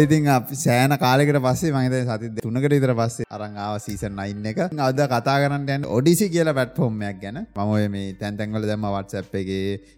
ඔවු ඉතින් අපි සෑන කාලෙකට පස්සේ මහිත සති තුනකට ඉතර පස්සේ අරංආව සීසන් අයින්න එක. අද කතා කරන්න ඔඩිසි කියල පැට්ෆෝර්ම්මයක් ගැන. මම මේ තැන්තැන්වල දැම වත්සප් එක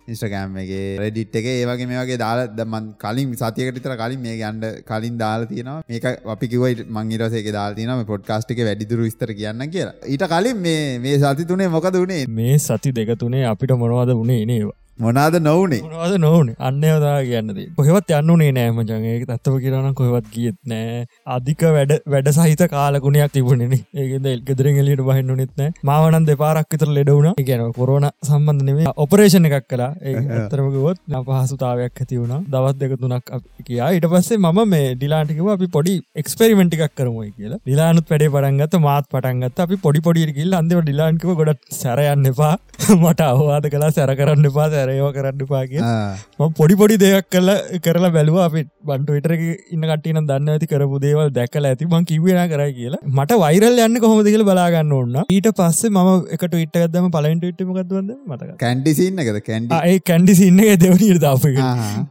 ඉස්ට්‍රගෑම් එක රෙඩිට් එක ඒවගේ මේ වගේ දාල දමන් කලින් සතියකට ඉතර කලින් මේ ගන්ඩ කලින් දාලා තියෙනවා. මේක අපි කිවයි මංගිරසේක දාල්තින පොඩ්කාස්ටික වැඩිදුරු ස්තර කියන්න කියලා. ඊට කලින් මේ මේ සති තුනේ මොකද වනේ මේ සති දෙක තුනේ අපිට මොනවද වුණේ නේවා? මොනාද නොවනේ? මොනවද නොවන? අන්නයවදා කියන්නද කොහෙවත් යන්නුනේ නෑම ජගේ තත්ව කියරන කොහෙවත් ගියත් නෑ. අධික වැඩ වැඩ සහිත කාලකුණයක් තිබුණෙන ඒකද එල්ගෙදරින් එලියට බහින්න නෙත්නෑ මාවනන් දෙපාරක් විතර ලෙඩවුණ ගැන කොරෝන සම්බන්ධ නෙවේ ඔපරේෂණ එකක් කලා ඒ ඇතරමගොත් අපහසුතාවයක් ඇති වුණ. දවත් දෙක තුනක් කියා ඉට පස්සේ මම මේ ඩිලාන්ටිකව අපි පොඩි එක්ස්පෙරිමෙන්ට් එකක් කරමුයි කියලා. ඩිලානුත් වැඩේ පටන්ගත් මාත් පටන්ගත් අපි පොඩි පොඩිකිල් අන්දම ඩිලාන්කිව ගොඩත් සැරයන්න එපා. මට අවවාද කලා සැර කරන්න එපා සැරයෝ කරන්න පාගේ පොඩි පොඩි දෙයක් කල කරලා බැලුව. අපි බන්ටවිටර ඉන්න කටින දන්න ඇති කරපු දේවල් දැකල ඇති. මං කිවෙන කරයි කියලා. මට වෛරල් යන්න කොහොමද කියල බලාගන්න ඕන්න ඊට පස්සේ ම එකට ඉටගදම පලයින්ට ඉටමකත්වද මතක කැන්ඩිසින්න එකද? කැන්ඩි ඒ කැන්ඩි සින්න එක දෙවනීට දාප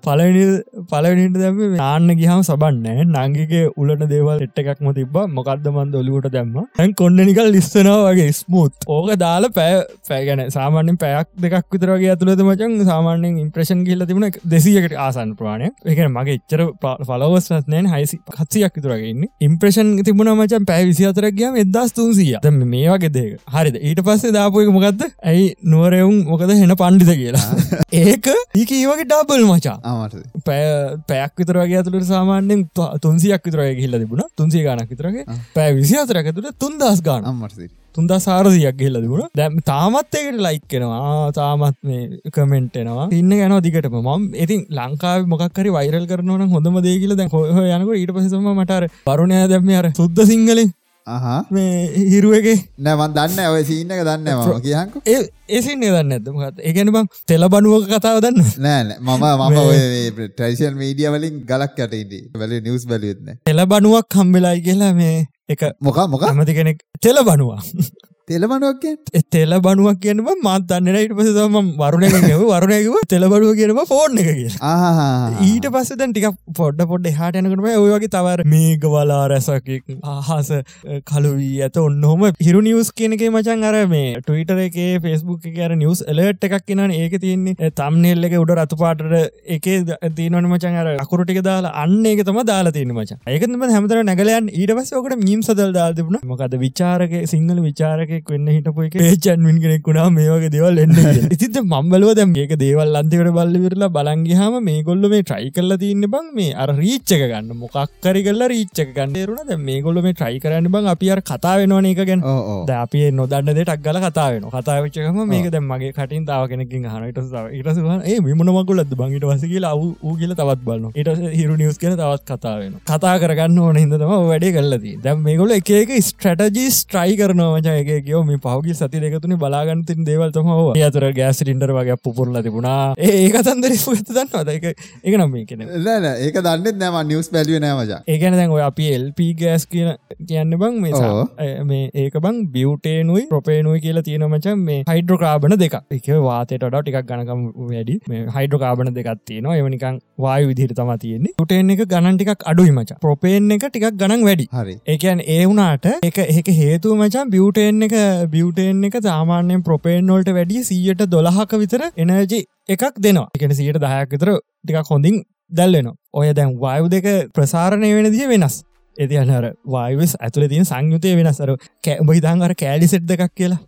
පලනි පලනිට දැම නාන්න ගිහම සබන්න නංගිගේ උලට දේවල් එට්ට එකක්ම තිබ මොකක්ද මන්ද ඔලිවට දැම්ම? ඇන් කොන්න නිකල් ලිස්සනවා වගේ ස්මුත් ඕක දාල පෑ පෑගැන සාමාන්‍යෙන් පැයක් දෙකක් විතරගේ ඇතුළද මචන් සාමාන්‍යෙන් ඉම්ප්‍රේෂන් කියල්ල තිබුණ දෙසියකට ආසන් ප්‍රාණය එකන මගේ එච්චර ෆලවස් නෑන් හයිසි කත්සියක් විතරගන්න ඉම්ප්‍රේෂන් තිබුණ මචන් පැෑ විසි අතරගයාම එදස් තුන්සිය මේ වගේ දේක හරිද? ඊට පස්සේ දාපුයක මොකක්ද ඇයි නුවරෙවුම් මොකද හෙන පණ්ඩිත කියලා? ඒක ඒක ඒවගේ ඩබල් මචා. පැය පැයක් විතරගේ ඇතුළට සාමාන්‍යෙන් තුන්සියක් විතරය හිල්ල තිබුණ. තුන්සිය ගනක් විතරගේ පැෑ විසි අතරක තුළ තුන්දස් ගාන අම්මර්සි තුන්දා සාරසියක් ගෙල්ල තිබුණ. දැම් තාමත් එකට ලයික්කෙනවා තාමත් මේ කමෙන්ට්නවා ඉන්න ගැන දිගටම. මම් ඉතින් ලංකාව මොක්කරි වයිරල් කරනවන හොඳම දේකිල දැ හො යනක ඊට පසම මටර පරුණය දැම අර සුද්ද සිංහලින්. මේ හිරුවගේ. නැවන් දන්න ඔය සීන්න එක දන්න ඒ ඒසින්නේ දන්න ඇතමත් ඒගැන බං තෙල බනුවක කතාව දන්න නෑ මම මම ට්‍රයිෂල් මීඩිය වලින් ගලක් යටඉට වැල නිවස් බැලියත්න තෙල බනුවක් හම්බෙලායි කියලා මේ එක මොක මොක? ඇමති කෙනෙක් තෙල බනවා තෙලමනුවක් තෙල බනුවක් කියනව මාත් දන්නන ඊට පස තම වරුණයව වරුණයකව තෙලබඩුව කියනම ෆෝර්න් එක කිය ඊට පස්ස දැන් ටික පොඩ්ඩ පොඩ්ඩ හට යනකට ඔය වගේ තවර මේක වලා රැසකක් ආහස කලුවී ඇත ඔන්නහොම හිරු නිියස් කියනක මචන් අර මේ ටවිටර එක ෆෙස්බුක් කර නිියස් එලට් එකක් කියෙන ඒක තියන්නේ තම්නෙල් එක උඩ රතු පාටට එක තියනවන මචන් අර අකුරටික දාලා. අන්න එක තම දාලා තියන මච. ඒකම හැමතර නැගලයන් ඊට පස්ස ඕකට මීම් සදල් දාල් තිබුණ. මොකද විචාරක සිංහල විචාරක කෙනෙක් වෙන්න හිටපු එක. චන්වින් කෙනෙක් වුණා මේ වගේ දේවල් එන්න ඉතිත මම්බලුව දැම් ඒක දේවල් අන්තිකට බල්ලිවිරලා බලංගිහම මේ ගොල්ල මේ ට්‍රයි කල්ල තියන්න බං මේ අර රීච්චක ගන්න. මොකක්කරි කල්ල රීච්චක ගන්නේරුණ ද මේ ගොල්ල මේ ට්‍රයි කරන්න බං අපි අර කතා වෙනවන එක ගැන. ද අපි නොදන්න දෙටක් ගල කතාවෙන කතාවච්චකම මේක දැම් මගේ කටින් තාව කෙනකින් හනට ඉටස ඒ විමනමකුලද බංගට වසගේ ලව ූ කියල තවත් බලන්න ඉට හිරු නිියස් කියන තවත් කතාවෙන කතා කරගන්න ඕන හිදම වැඩේ කල්ලදී දැම් මේගොල එක ස්ට්‍රටජී ස්ට්‍රයි කරනවා මචයගේ කියෝ මේ පහුගේ සති දෙකතුන බලාගන්තින් දේවල්තම හෝ අතර ගෑස් ටින්ඩර් වගේ පුපුරල තිබුණා. ඒක තන්දර ගත දන්නවා එක නම් ලන ඒක දන්නෙත් නෑම නිවස් බැලිය නෑමජ ඒකන දැන් ඔය අපි එල්ප ගෑස් කියන කියන්න බං මේ මේ ඒක බං බියවටේනුයි ප්‍රපේනුයි කියලා තියෙන මචන් මේ හයිඩ්‍රෝකාබන දෙක එක වාතයට ොඩ ටිකක් ගණකම් වැඩි. මේ හයිඩ්‍රෝකාබන දෙකත් තියෙනවා. එවනිකං වායු විදිහට තම තියෙන්නේ. ටේන් එක ගණන් ටිකක් අඩුයි මච. ප්‍රපේන් එක ටිකක් ගණන් වැඩි. හරි. ඒකන් ඒ වුනාට එක ඒක හේතුව මචන් බියවටේන් එක බියවටේන් එක සාමාන්‍යයෙන් ප්‍රපේන්නෝල්ට වැඩිය සීයට දොළහක විතර එනජි එකක් දෙනවා. එකන සියට දහයක් විතර ටිකක් හොඳින් දැල්ලෙනවා ඔය දැන් වායු දෙක ප්‍රසාරණය වෙන දිය වෙනස්. එති අනර වායවස් ඇතුළ තින සංයුතය වෙනස්සර කෑ හිතන් අර කෑලි සෙට් එකක් කියලා.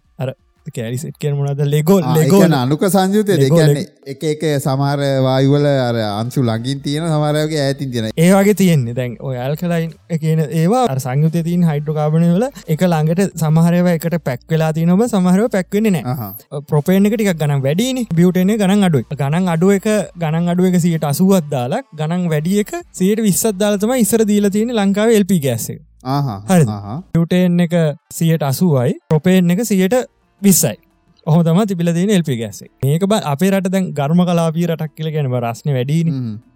අර කෑලිසිට් කියන මොනද ලෙගෝ ලෙගෝ අනුක සංයුතය දෙකන්නේ එක එක සමාර වායුවල අර අංශු ලඟින් තියෙන සමාරයගේ ඇතින් තියෙන. ඒ වගේ තියෙන්නේ. දැන් ඔයල් කලයින් කියන ඒවා සංයුත තින් හයිඩ්‍රකාබනය වල එක ළඟට සමහරව එකට පැක් වෙලා තියනොම සමහරව පැක්වෙන්නේ නෑ ප්‍රපේන එක ටික් ගනම් වැඩින බියටන ගණන් අඩුව ගණන් අඩුව එක ගණන් අඩුව එක සියට අසුවත් දාලා ගණන් වැඩිය එක සයට විස්සත් දාලතම ඉසර දීල තියෙන ලංකාව එල්පි ගැස්සේ හරි ටන් එක සියට අසුවයි ප්‍රපේන් එක සියට විස්සයි හොම තම තිබිල තියෙන එල්පි ගැසේ. මේක බ අපේ රට දැන් ගර්ම කලාපී රටක් කියල ගැනව රස්න වැඩීන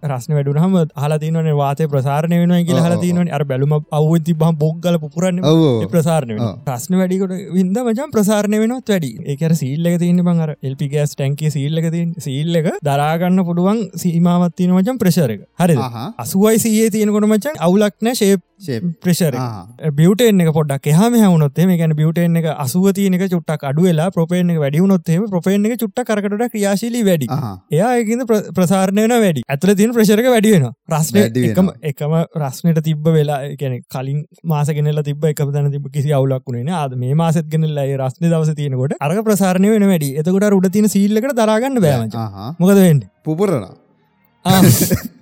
රස්න වැඩුනහම හලතිනවන වාතය ප්‍රසාරණය වෙන කියල හලතිනවන අර බැලුම අවු තිබහ බොග්ගල පුරන්න ප්‍රසාරණය ප්‍රශ්න වැඩිකොට වින්ද මචන් ප්‍රසාරණය වෙනත් වැඩි. ඒකර සීල්ලක තියන්න බංර එල්පි ගස් ටැන්කේ සීල්ලක තින් සීල්ලක දරාගන්න පුඩුවන් සීමවත්තින මචන් ප්‍රශරක හරි අසුවයි සයේ තියෙනකොට මචන් අවුලක්න ශේප් ප්‍රශර බියටෙන් එක. පොඩක් එහම හමුණොත් මේ ගැන බියටෙන් එක අසුව තියනක චුට්ටක් අඩුවෙලා ප්‍රපේන එක වැඩියුනොත්ේ ප්‍රපේන එක චුට්ට කරකට ක්‍රියාශීලී වැඩි. එයාකින්න ප්‍රසාරණයන වැඩි. ඇතුල තින ප්‍රශරක වැඩියෙන රස්න එකම එකම රස්නයට තිබ්බ වෙලා ගැන කලින් මාසගෙනල තිබ එක තන තිබ කිසි අවුලක් වුණේ ආද මේ මාසත් ගෙනල්ලයි රස්න දවස තියනකොට අරක ප්‍රසාරණය වෙන වැඩි. එතකොට උඩ තින සීල්ලකට දරාගන්න බෑම මොකදවෙන්න පුපුරන ඉති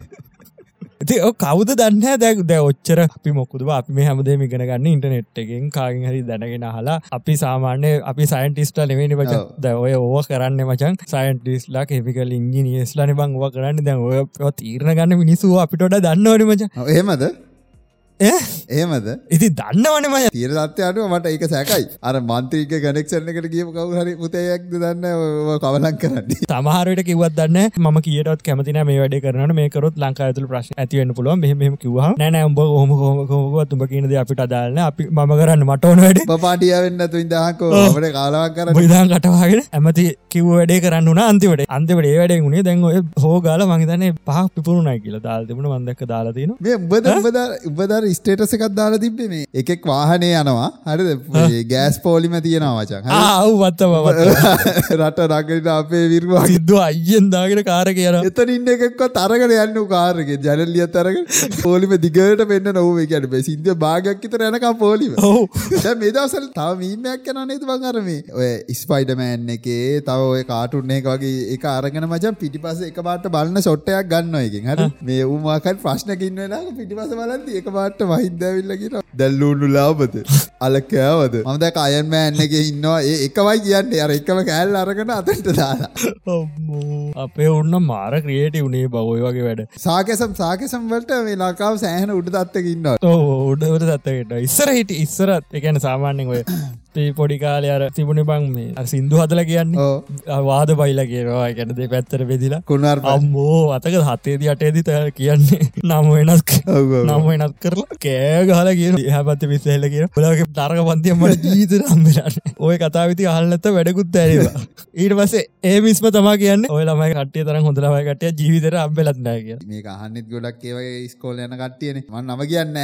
කවුද දන්න දැක් දැ ඔච්චර අපි මොකුද අපි මේ හැමදේ මිගෙන ගන්න ඉන්ටනෙට් එකෙන් කාගින් හරි දැනගෙන හලා අපි සාමාන්‍ය අපි සයින්ටිස්ට නෙවෙනි මචන් ද ඔය ඕව කරන්න මචන් සයින්ටිස්ලා කෙමිකල් ඉංජිනියස්ලන බං ව කරන්න. දැන් ඔය තීරණ ගන්න මිනිසුව අපිටොට දන්නවන මච. එහෙමද එහෙමද? ඉති දන්නවනම තීර දත්වයාට මට ඒක සැකයි. අර මන්ත්‍රීක ගනෙක්ෂණ එකට කියපු කවු හරි පුතයක්ද දන්න කවලක් කරන්න. සමහරට කිවත් දන්න ම කියටත් කැමතින මේ වැඩ කරන මේකරොත් ලංකා ඇතුළ ප්‍රශ් ඇතිවන්න පුළුව මෙහම කිව නෑන උඹ හොම හෝමකෝව තුඹ කියනද අපිට අදාලන්න අපි මම කරන්න මට ඕන වැඩ. පාටිය වෙන්න තු ඉදහකෝ ට කාලාවක් කර විදාන් කටවාගෙන ඇමති කිව වැඩේ කරන්න වන අන්තිවට අන්තිවට ඒ වැඩේ වුණේ දැන් ඔය හෝගාල මහිතන්නේ පහක් පිපුරුණයි කියලා. දාල් තිබුණ මන්දක් දාලාතින මේ උබද උබදර ස්ටේටස එකක් දාලා තිබ්බේ මේ. එකෙක් වාහනේ යනවා. හරිද? ගෑස් පෝලිම තියෙනවා වචන්. ආව් වත්තම රට රගට අපේ විරවා. සිද්ධ අයියෙන් දාගෙන කාර කියන එතන ඉන්න එකක්වත් අරගෙන යන්න කාරක ජනල්ලියත් අරගෙන පෝලිම දිගට පෙන්න්න නොව ගැට බේ සිද්ධ භාගයක් තර යනකම් පෝලිම. මේ දවසල් තව මීමයක් යන නේතු බංගරමේ ඔය ස්පයිඩමෑන් එකේ තව ඔය කාටුන්න එක වගේ එක අරගෙන මචන් පිටිපස එක පාට බලන්න සොට්ටයක් ගන්න එකකින් හර? මේ උමාකත් ප්‍රශ්නකින්න වෙලා පිටිපස බලන්ති එක පාට වහිද දැවිල්ල කියෙන දැල්ලූුණු ලාබද අලකෑවද මමද අයන්මෑන්න එක ඉන්නවා. ඒ එකවයි කියන්නේ. අර එකම කෑල් අරගෙන අතට දාලා. අපේ ඔන්න මාර ක්‍රියේට වුණේ බවයි වගේ වැඩ. සාකසම් සාකසම්වලට මේ ලකාව සෑහන උඩ තත්තක ඉන්න උඩවට තත්තකට ඉස්සර හිට ඉස්සරත්. එකන සාමාන්‍යෙන් ඔය පොඩි කාලය අර තිබුණ බං මේ සිින්දු හදල කියන්නේ. වාද බයිල කියනවා. ගැනද පැත්තර වෙදිලා කුණර් අම්මෝ අතක හතේද අටේදි තැ කියන්නේ නම වෙනස් නම වෙනත් කරලා කෑ ගහල කියන හපත්ත විස්සහෙල කිය ලගේ තරක පන්තියමට ජීත රම්බරන්න ඔය කතාවිති අහල්නත වැඩකුත් ඇරවා ඊට පසේ ඒ මිස්ම තමා කියන්න ඔය ළමයි කටේ තරම් හොඳලමයි කටය ජීවිතර අම්බලත්නෑ කිය මේ අහන්නෙත් ගොඩක් ඒවගේ ස්කෝල යන කට්ටියන. මන් නම කියන්න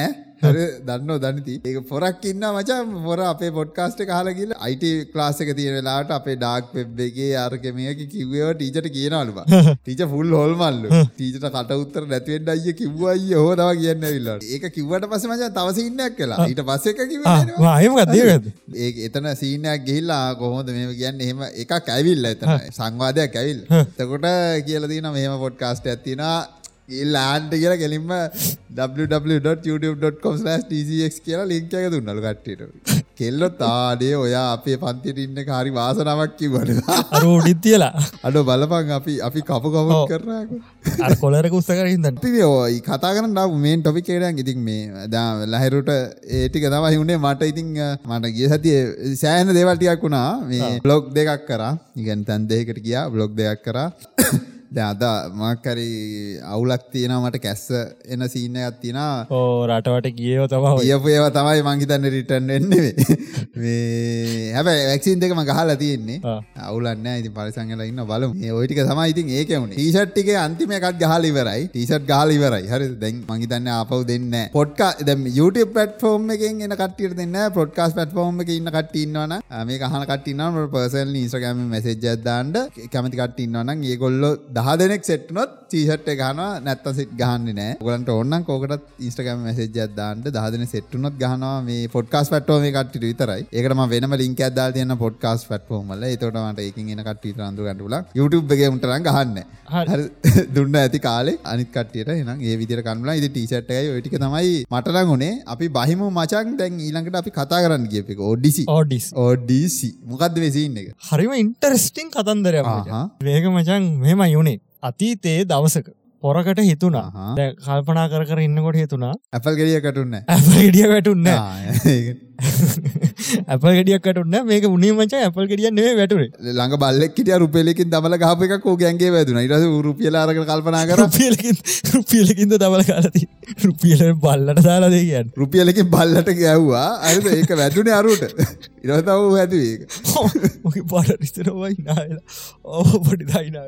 හරි දන්න දනති. ඒක පොරක් ඉන්න මචා. පොර අපේ පොඩ්කාස්ට කාලගිල අයිට ක්ලාසක තියෙන වෙලාට අපේ ඩාක් වෙබ්බගේ අර්ගමයක කිව්ව ටීචට කියනලුව ටීච ෆුල් හොල්මල්ල. ටීචට කට උත්තර නැතිවෙන්ට අයිය කිව්වයි හෝ තව කියන්න විල්ලට ඒක කිවට පස මචා තවස ඉන්නක් කියලා ඊට පස්ස එක ඒ එතන සීනයක් ගිහිල්ලා කොහොද මේ කියන්න? එහෙම එකක් ඇවිල්ල එතන. සංවාදයක් ඇවිල් තකොට කියල දින මෙහම පොඩ්කාස්ට ඇත්තිනා ලාන්ට කියලා කෙලින්ම www.youtube.com tcx කියලා ලිංක එක දුන්නලු කට්ටියට. කෙල්ලො තාඩේ ඔයා අපේ පන්තිට ඉන්න කාරි වාසනාවක් කිව්වට අර උඩිත් තියලා. අඩ බලපන් අපි අපි කපු කපු කරනක අර කොලරක උත්සකරින්ද ඔයි කතා කරන්න මේන් ටොපි කේඩයක් ඉතින් මේ දා ලහිරුට ඒටික තමයි වුණේ මට ඉතින් මට ගිය සතිය සෑහන දේවල්ටියක් වුණා. මේ බ්ලොග් දෙකක් කරා. ඉගැන් තැන් දෙකට ගියා බ්ලොග් දෙයක් කරා අද මක්කරි අවුලක් තියෙනවා මට කැස්ස එන සීන තියෙනවා. ඕ රටවට ගියව තමයි කියපු ඒවා තමයි මං හිතන්නේ රිටර්න් වෙන්නේ. මේ හැබැයි වැක්සින් දෙකම ගහලා තියෙන්නේ. ඉතින් පරිසම් වෙලා ඉන්න බලමු. මේ ওই ටික තමයි ඉතින් ඒකේ උනේ ටී-ෂර්ට් ටිකේ අන්තිම එකක් ගහලා ඉවරයි. ටී-ෂර්ට් ගහලා ඉවරයි. හරිද දැන් මං හිතන්නේ ආපහු දෙන්නේ පොඩ්කාස්ට් දැන් YouTube platform එකෙන් එන කට්ටියට දෙන්නේ පොඩ්කාස්ට් platform එකේ ඉන්න කට්ටිය ඉන්නවනම් මේක අහන කට්ටිය ඉන්නවනම් පර්සනලි Instagram එකේ message දහ දෙනෙක් සෙට්නොත් චීෂට් ගහනවා නැත්ත සිට ගහන්න නෑ. ගලන්ට ඔන්න කෝකට ඉස්ටගම මසේජයක් දාන්නට දහදන සෙට්ටුනොත් ගහනවා මේ පොඩ්කාස් පට්ටෝම කට්ට විතරයි. ඒකම වෙනම ලින්ක ඇදදාල් තියන්න පොඩ්කාස් පට්ෆෝමල තොටමට එකින් එන කට්ට රඳු YouTube එක උටරන් ගහන්න දුන්න ඇති කාලේ අනිත් කටියට එන ඒ විදිර කන්ලා ඉදි ටීෂට්ටයි ඔටික තමයි මටරං උනේ. අපි බහිම මචන් දැන් ඊළඟට අපි කතා කරන්න කියප එක. ඔඩිසි ඕඩිස් ඕඩිසි මොකක්ද වෙසින්න එක? හරිම ඉන්ටරස්ටිං කතන්දරය වේග මචන් මෙම යුනේ අතීතයේ දවසක පොරකට හිතුනා. දැන් කල්පනා කර කර ඉන්නකොට හිතුනා ඇපල් ගෙඩිය කටුන්න ගෙඩිය වැටුන්න ඇපල් ගෙඩියක් කටුන්න මේක උනේ මචං ඇපල් ගෙඩියක් නෙවෙයි වැටුනේ. ළඟ බල්ලෙක්කිටිය රුපෙලෙකින් දමල ගහප එකක් ෝ ගැන්ගේ වැදුන. ඉරස රුපියල අරක කල්පනා කර රුපියලකින් රුපියලකින්ද දවල කාලති රුපියල බල්ලට දාලා දෙ කියන්න. රුපියලකින් බල්ලට ගැව්වා. අරද ඒක වැදුනේ අරුට ඉරතව මොක පට රිස්තරවයි නාවෙලා ඕ පොඩි දයිනා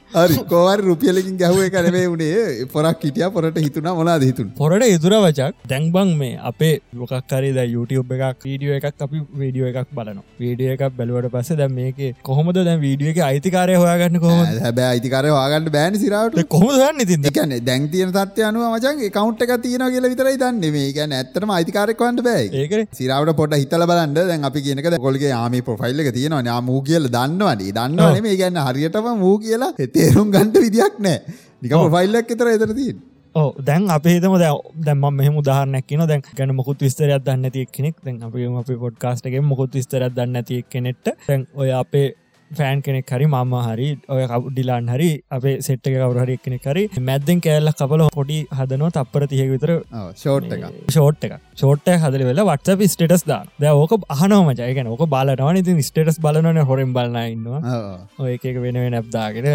හරි කෝවර රුපියලකින් ගැහුව එක නෙවේ වුණේ පොරක් හිටිය පොරට හිතුනා මොනාද හිතුන් පොරට ඉතුර වචක්. දැන්බං මේ අපේ මොකක්කරේ ද YouTube එකක් වීඩියෝ එකක් අපි වීඩියෝ එකක් බලන වීඩිය එකක් බැලුවට පස්ස දැ මේක කොහොමද දැ වීඩිය එක අයිතිකාරය හොයාගන්න කොහොම හැබැ අයිතිකාරය වාගන්න බෑන සිරාවට. කොහොමදන්න ඉතින්? එකන දැන් තියන තත්ය අනුව මචන් කවුන්ට් එක තියෙන කියල විතරයි දන්න. මේ ගැන ඇත්තම අයිතිකාරක්වන්ට බෑ ඒක. සිරාවට පොට හිතල බලන්න. දැන් අපි කියනක කොල්ගේ ආම පොෆයිල්ල එක තියෙනවා නාම වූ කියල දන්නවනේ. දන්නවන මේ ගැන්න හරියටම වූ කියලා තේරුම් ගන්ට විදියක් නෑ. නික පොෆයිල්ලක් එතර එතර තියෙන් ඕ දැන් අපේතම දැ දැම මෙහම උදාහරනැක්න දැන් ගැන මොකුත් විස්තරයක් දන්න ඇති කෙනෙක් දැන් අපි අපි පොඩ්කාස්ටගේ මොකුත් විස්තරයක් දන්න ඇති කෙනෙට දැන් ඔය අපේ ෆෑන් කෙනෙක් හරි මම හරි ඔය ඩිලාන් හරි අපේ සෙට්ක කවරහරි කෙනෙක් හරි මැද්දෙන් කෑල්ල කපල පොඩි හදනවා තප්පර තිය විතර ෂෝට් එක ෂෝට් එක ෂෝට්ට හදල වෙලා වට්සප ස්ටේටස් දා ද ඕක අහනවමජයගෙන ඕක බලනවා. ඉතින් ස්ටේටස් බලන හොරෙන් බලන්නන්නවා ඔය එක වෙන නැබ්දාගෙන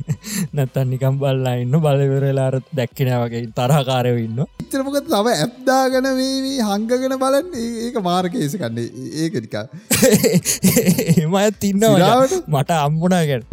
නැත්තන් නිකම් බල්ලයින්න බලවරලාර දැක්කෙන වගේ තරහකාරය ඉන්න ඉතරමක තව ඇප්දාගන වේවී හංගගෙන බලන්න. ඒක මාර්කේස කන්නේ ඒකටිකා එමය තින්නවා මට අම්බුණාගෙන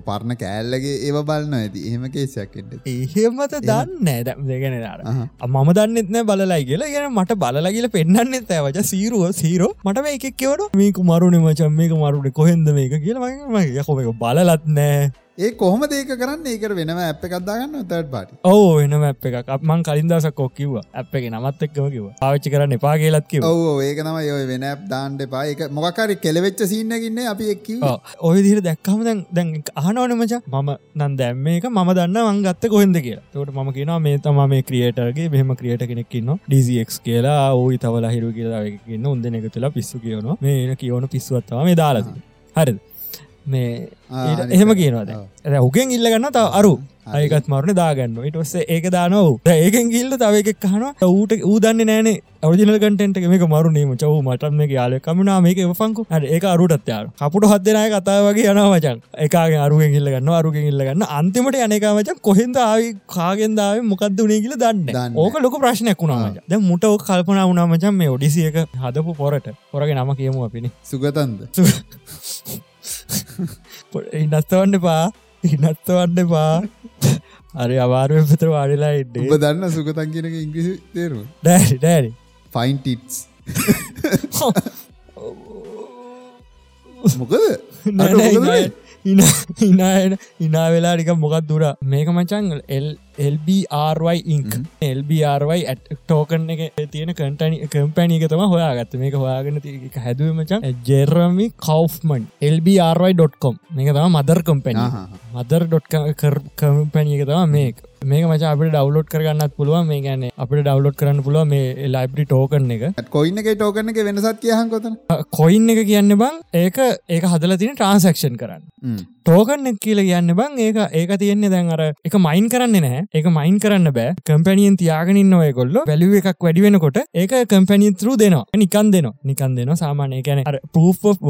පරණ කෑල්ලගේ ඒව බලන්න ඇති. එහෙම කේසයක්ට එහෙමත දන්න? දැම් දෙගෙනලාට මම දන්නෙත්න බලලා කියලා. ගෙන මට බලලගල පෙන්න්නෙත් ඇවච සීරුව සීරෝ මට මේ එකක් කියවට මේක මරුණ මචන් මේක මරුණ කොහෙන්ද මේක? කියලා යකොම එක බලලත් නෑ. ඒ කොහොම ඒක කරන්න? ඒකට වෙනම ඇප් එකක්දාගන්න තට පාටි ඕ එනම ඇප් එකක්. අපමන් කලින්දසක් කොක්කිව ඇප් එක නමත් එක්කම කිව පාච්චි කරන්න එපා කියලත් කිව ඕ ඒක නම යොය වෙන ඇප් දාන්ට පා එක මොකකාරි කෙලවෙච්ච සින්නකින්න අපි එක්ක ඔය දිර දැක්කම දැන් දැන් අහනවනමච මම නන් දැම්ම එක ම දන්න මංගත්ත කොහෙද කියලා. තොට ම කියෙනවා මේ තම මේ ක්‍රියටර්ගේ මෙහම ක්‍රියට කෙනෙක්කින්න ඩසික් කියලා ඕයි තවල හිරු කියලාගන්න උන්දන එක තුලා පිස්සු කියනවා. මේ කියවන පිස්සුවත්තවා මේ දාලද හරිද මේ එහෙම කියනවාද උගෙන් ඉල්ලගන්න තාව අරු. අයකත් මරණ දාගන්න ඉටස්ස ඒක දානව ඒකෙන් ගිල්ල තව එකක් කහන ඌට ඌදන්න නෑන. ඔරිජිනල් කටෙන්ට මේක මරුණීම චව මටම මේ යාල කමනා මේක පංකු හට ඒක අරුටත් යාර කපුට හදනය කතා වගේ යනවචන් එකගේ අරුගෙන් ඉල්ලගන්න අරුගෙන් ඉල්ලගන්න අන්තිමට යනකාවචන් කොහෙන්ද ආවි කාගෙන්දාව මොකක්ද වනේ කියල දන්න ඕක ලොක ප්‍රශ්නයක් වුණාමච ද මුට ඕක කල්පනා වුණාමචන් මේ ඔඩිසියක හදපු පොරට. පොරගේ නම කියමු අපිනි. සුගතන්ද ඉනස්තවන්න පා ඉනත්වන්න පා අරි අවාරුව පතර වාඩිලා ඉඩ ඔබ දන්න සුගතන් කියනක ඉංග්‍රිසි තේරුව ඩෑරි ඩෑරි ෆයින් ටිටස් මොකද? ඉනා වෙලා ටික මොකක් දුර. මේක මචන් එල් එල්BRY ඉංක් එල්BRY ඇත් ටෝකන් එක තියෙන කටනි කම්පැනි එක තම හොයාගත්ත. මේක හොයාගෙන හැදුව මචන් ජෙරමි කව්මන් එල්BRY.කොම් මේක තම මදර් කම්පැන මදර් ඩොට් කම්පැනි එක තම මේක. මේක මච අපට ඩවලෝඩ් කරගන්නත් පුළුව මේ ගැන අපට ඩවලෝඩ් කරන්න පුළුව මේ ලයිබ්‍රි ටෝකන් එක. කොයින්න එක ටෝකන එක වෙනසත් කියහන් කොත කොයින් එක කියන්න බං ඒක ඒක හදල තින ට්‍රන්සක්ෂන් කරන්න ටෝකන්න කියල කියන්න බං ඒක ඒක තියෙන්නේ දැන් අර එක මයින් කරන්න නෑ ඒක මයින් කරන්න බෑ. කම්පැනියෙන් තියාගෙනන්න ඔයකොල්ල වැලිුව එකක් වැඩි වෙනකොට ඒක කම්පැනිය තරු දෙනවා. නිකන් දෙනවා. නිකන් දෙනවා සාමානය කැන අර පූෆ්වක්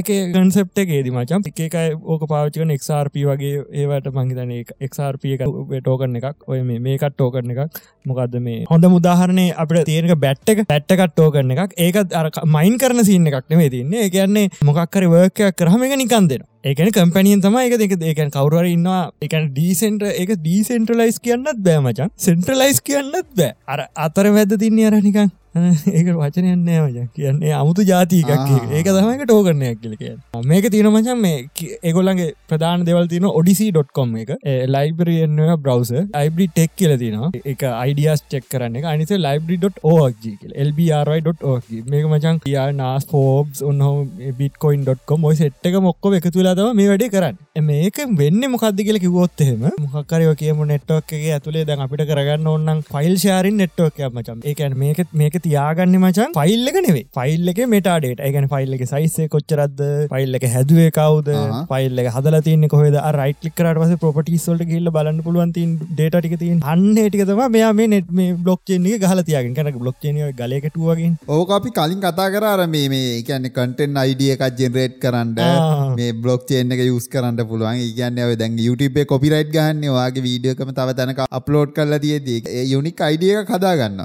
එක ගන්සප්ට එකේදි මචම් එකයි ඕක පාචකන එක්රප වගේ ඒවට මංහිතන එක්රප එක ටෝකරන එකක් ඔය මේකත් ටෝකරන එකක්. මොකක්ද මේ? හොඳ මුදාහරණය අපට තියෙනක බැට්ට එක. පැට්ටකත් ටෝකරන එකක්. ඒකත් අර මයින් කරන සින්න එකක් නෙවේ තින්නේ ඒකන්නේ මොකක්කර වර්කයක් කරහම එක නිකන් දෙෙන ඒකන කම්පැනියෙන් තම එක දෙක ඒකන් කවරුවර ඉන්නවා එකන ඩීසෙන්ට එක ඩීසෙන්ටලයිස් කියන්නත් බෑ මචන් සෙන්ට්‍රලයිස් කියන්නත් බෑ. අර අතර වැද තින්නේ අරනිකං ඒක වචනයන්නේ මචන් කියන්නේ අමුතු ජාතිකක් ඒක තමයික ටෝකරනයක් කියල කිය මේක තියන මචන් මේ ඒගොල්ලන්ගේ ප්‍රධාන දෙවල් තින ඔඩිසි.කොම් එක. ලයිබරියන්න බ්‍රවස අයිබ්‍රි ටෙක් කියල තින එක අයිඩියස් චෙක් කරන්න එක. අනිස ලයිබ්‍රි.ඕG LBRI.ඕG මේක මචන් කියා නාස් ෆෝබ්ස් ඔන්නහෝ බිට්කොයින්.කොම් ඔයි සෙට්ක මොක්කො එක තුලා තම මේ වැඩි කරන්න. මේක වෙන්න මොකක්ද කියල කිවොත්තහෙම මොහක්කරව කියම නෙට්ටෝක් එක ඇතුලේ දැන් අපිට කරගන්න ඔන්නන් ෆයිල් ශාරින් නෙට්ටෝක මචම් ඒකන් මේක මේක තියාගන්න මචන් ෆයිල් එක නෙවේ ෆයිල් එක මෙටාඩේට ඇගැන ෆයිල් එක සයිස්සේ කොච්චරද ෆයිල් එක හැදුවේ කවද? ෆයිල් එක හදල තියන්න කොහද? රයිට් ලිකරට පස පොපටිස්වල්ට කියල්ල බලන්න පුළුවන්තින් ඩේට ටික තින් අන්න ටිකතම මෙයා මේ නෙට් මේ බ්ලොක්්චේනික ගහල තියගෙන. කන බ්ලොක්්චේනය ගලකටුවගෙන් ඕක අපි කලින් කතා කරර මේ මේ කියන්න කටෙන් අයිඩිය එකක් ජෙනරේට් කරන්න මේ බ්ලොක් චේන එක යුස් කරන්න පුළුවන්. කියන්න ඔය දැන් YouTube කොපිරයිට් ගහන්න වාගේ වීඩියෝකම තව තැනක අප්ලෝඩ් කරලා තියදී යුනික් අයිඩිය එක කදාගන්න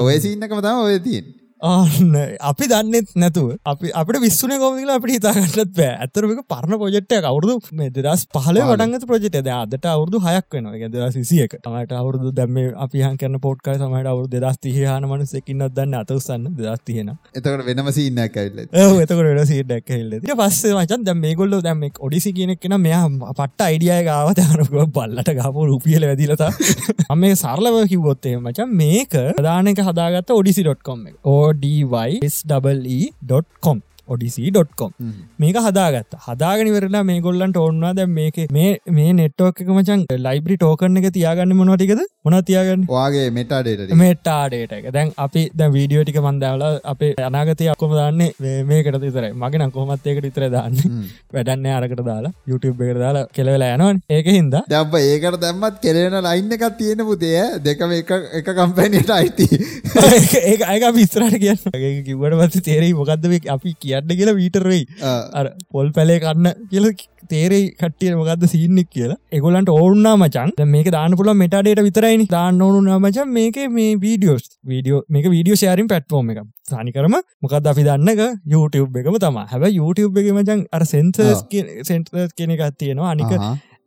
ඔය සින්නකම තම ඔය තියෙන් ආන්න. අපි දන්නෙත් නැතුව. අපි අපට විස්සුන කොමදිල අපට හිතාගන්නත් බෑ. ඇතරමක පරණ පොජෙට්ට අවුරදු මේ දෙදස් පහල වටන්ගත ප්‍රජෙට ද අදට අවුරදු හයක් වෙන ද සිසියක තමට අවුරදු දැම අපි හන් කරන පොට්කයි සමට අවුරු දෙදස් තිහයාන මනුසෙකින්නත් දන්න අතවසන්න දෙදස් තියෙන එතකට වෙනම සින්න කැල්ල එතකට වෙන සිටක් හෙල්ල ට පස්සේ වචන් දැම් මේ ගොල්ල දැම ඔඩිසි කියනෙක් කෙන මෙයා පට්ට අයිඩියය ගාව අරක බල්ලට ගාපු රුපියල වැදිලත අම්ේ සරලව කිවොත්තේ මචන් මේක ප්‍රධානක හදාගත්ත ඔඩිසි.කොම් ඕ odswe.com ඔඩිසි.කොම් මේක හදාගත්ත. හදාගනිවරලා මේ ගොල්ලන්ට ඔන්නවා දැ මේක මේ නෙට්ෝක මචන් ලයිබ්‍රි ටෝකරන එක තියාගන්න මොනටිකද මොන තියාගන්න? වාගේ මෙටාඩේට මෙටාඩේට එක. දැන් අපි ද වීඩියෝ ටික මන්දාවල අපේ අනාගතය අක්කොම දන්නේ මේකට තිතරයි මගෙන කොමත්යකට ඉතර දාන්න. වැඩන්න අරකට දාලා. YouTube එකට දාලා කෙලවෙලා යනවන්. ඒක හින්ද. දැබ ඒකට දැම්මත් කෙරෙන ලයින්න එකක් තියෙන පුතේ දෙකම එක කම්පැනට අයිති. ඒ අයක විස්තරට කියන්න. කිවට පත් තේරෙයි මොකක්ද අපි කියන්න කියලා වීටරවෙයි අර පොල් පැලේ කන්න කියල තේරෙයි කට්ටිය මොකක්ද සිීන්නෙක් කියලා. එගොලන්ට ඕන්නා මචන්. මේක දාන පුල මෙටඩේට විතරයිනි දාන්න ඕනු නමචන් මේක මේ වීඩියෝස් වීඩියෝ මේක වීඩියෝ ශයාරින් පැට්ෆෝර්ම එක සනිකරම මොකද අපි දන්නක YouTube එකම තම හැබ YouTube එක මචන් අර සෙන්සර්ස් සෙන්ටර්ස් කෙනෙ එකක් තියෙනවා. අනික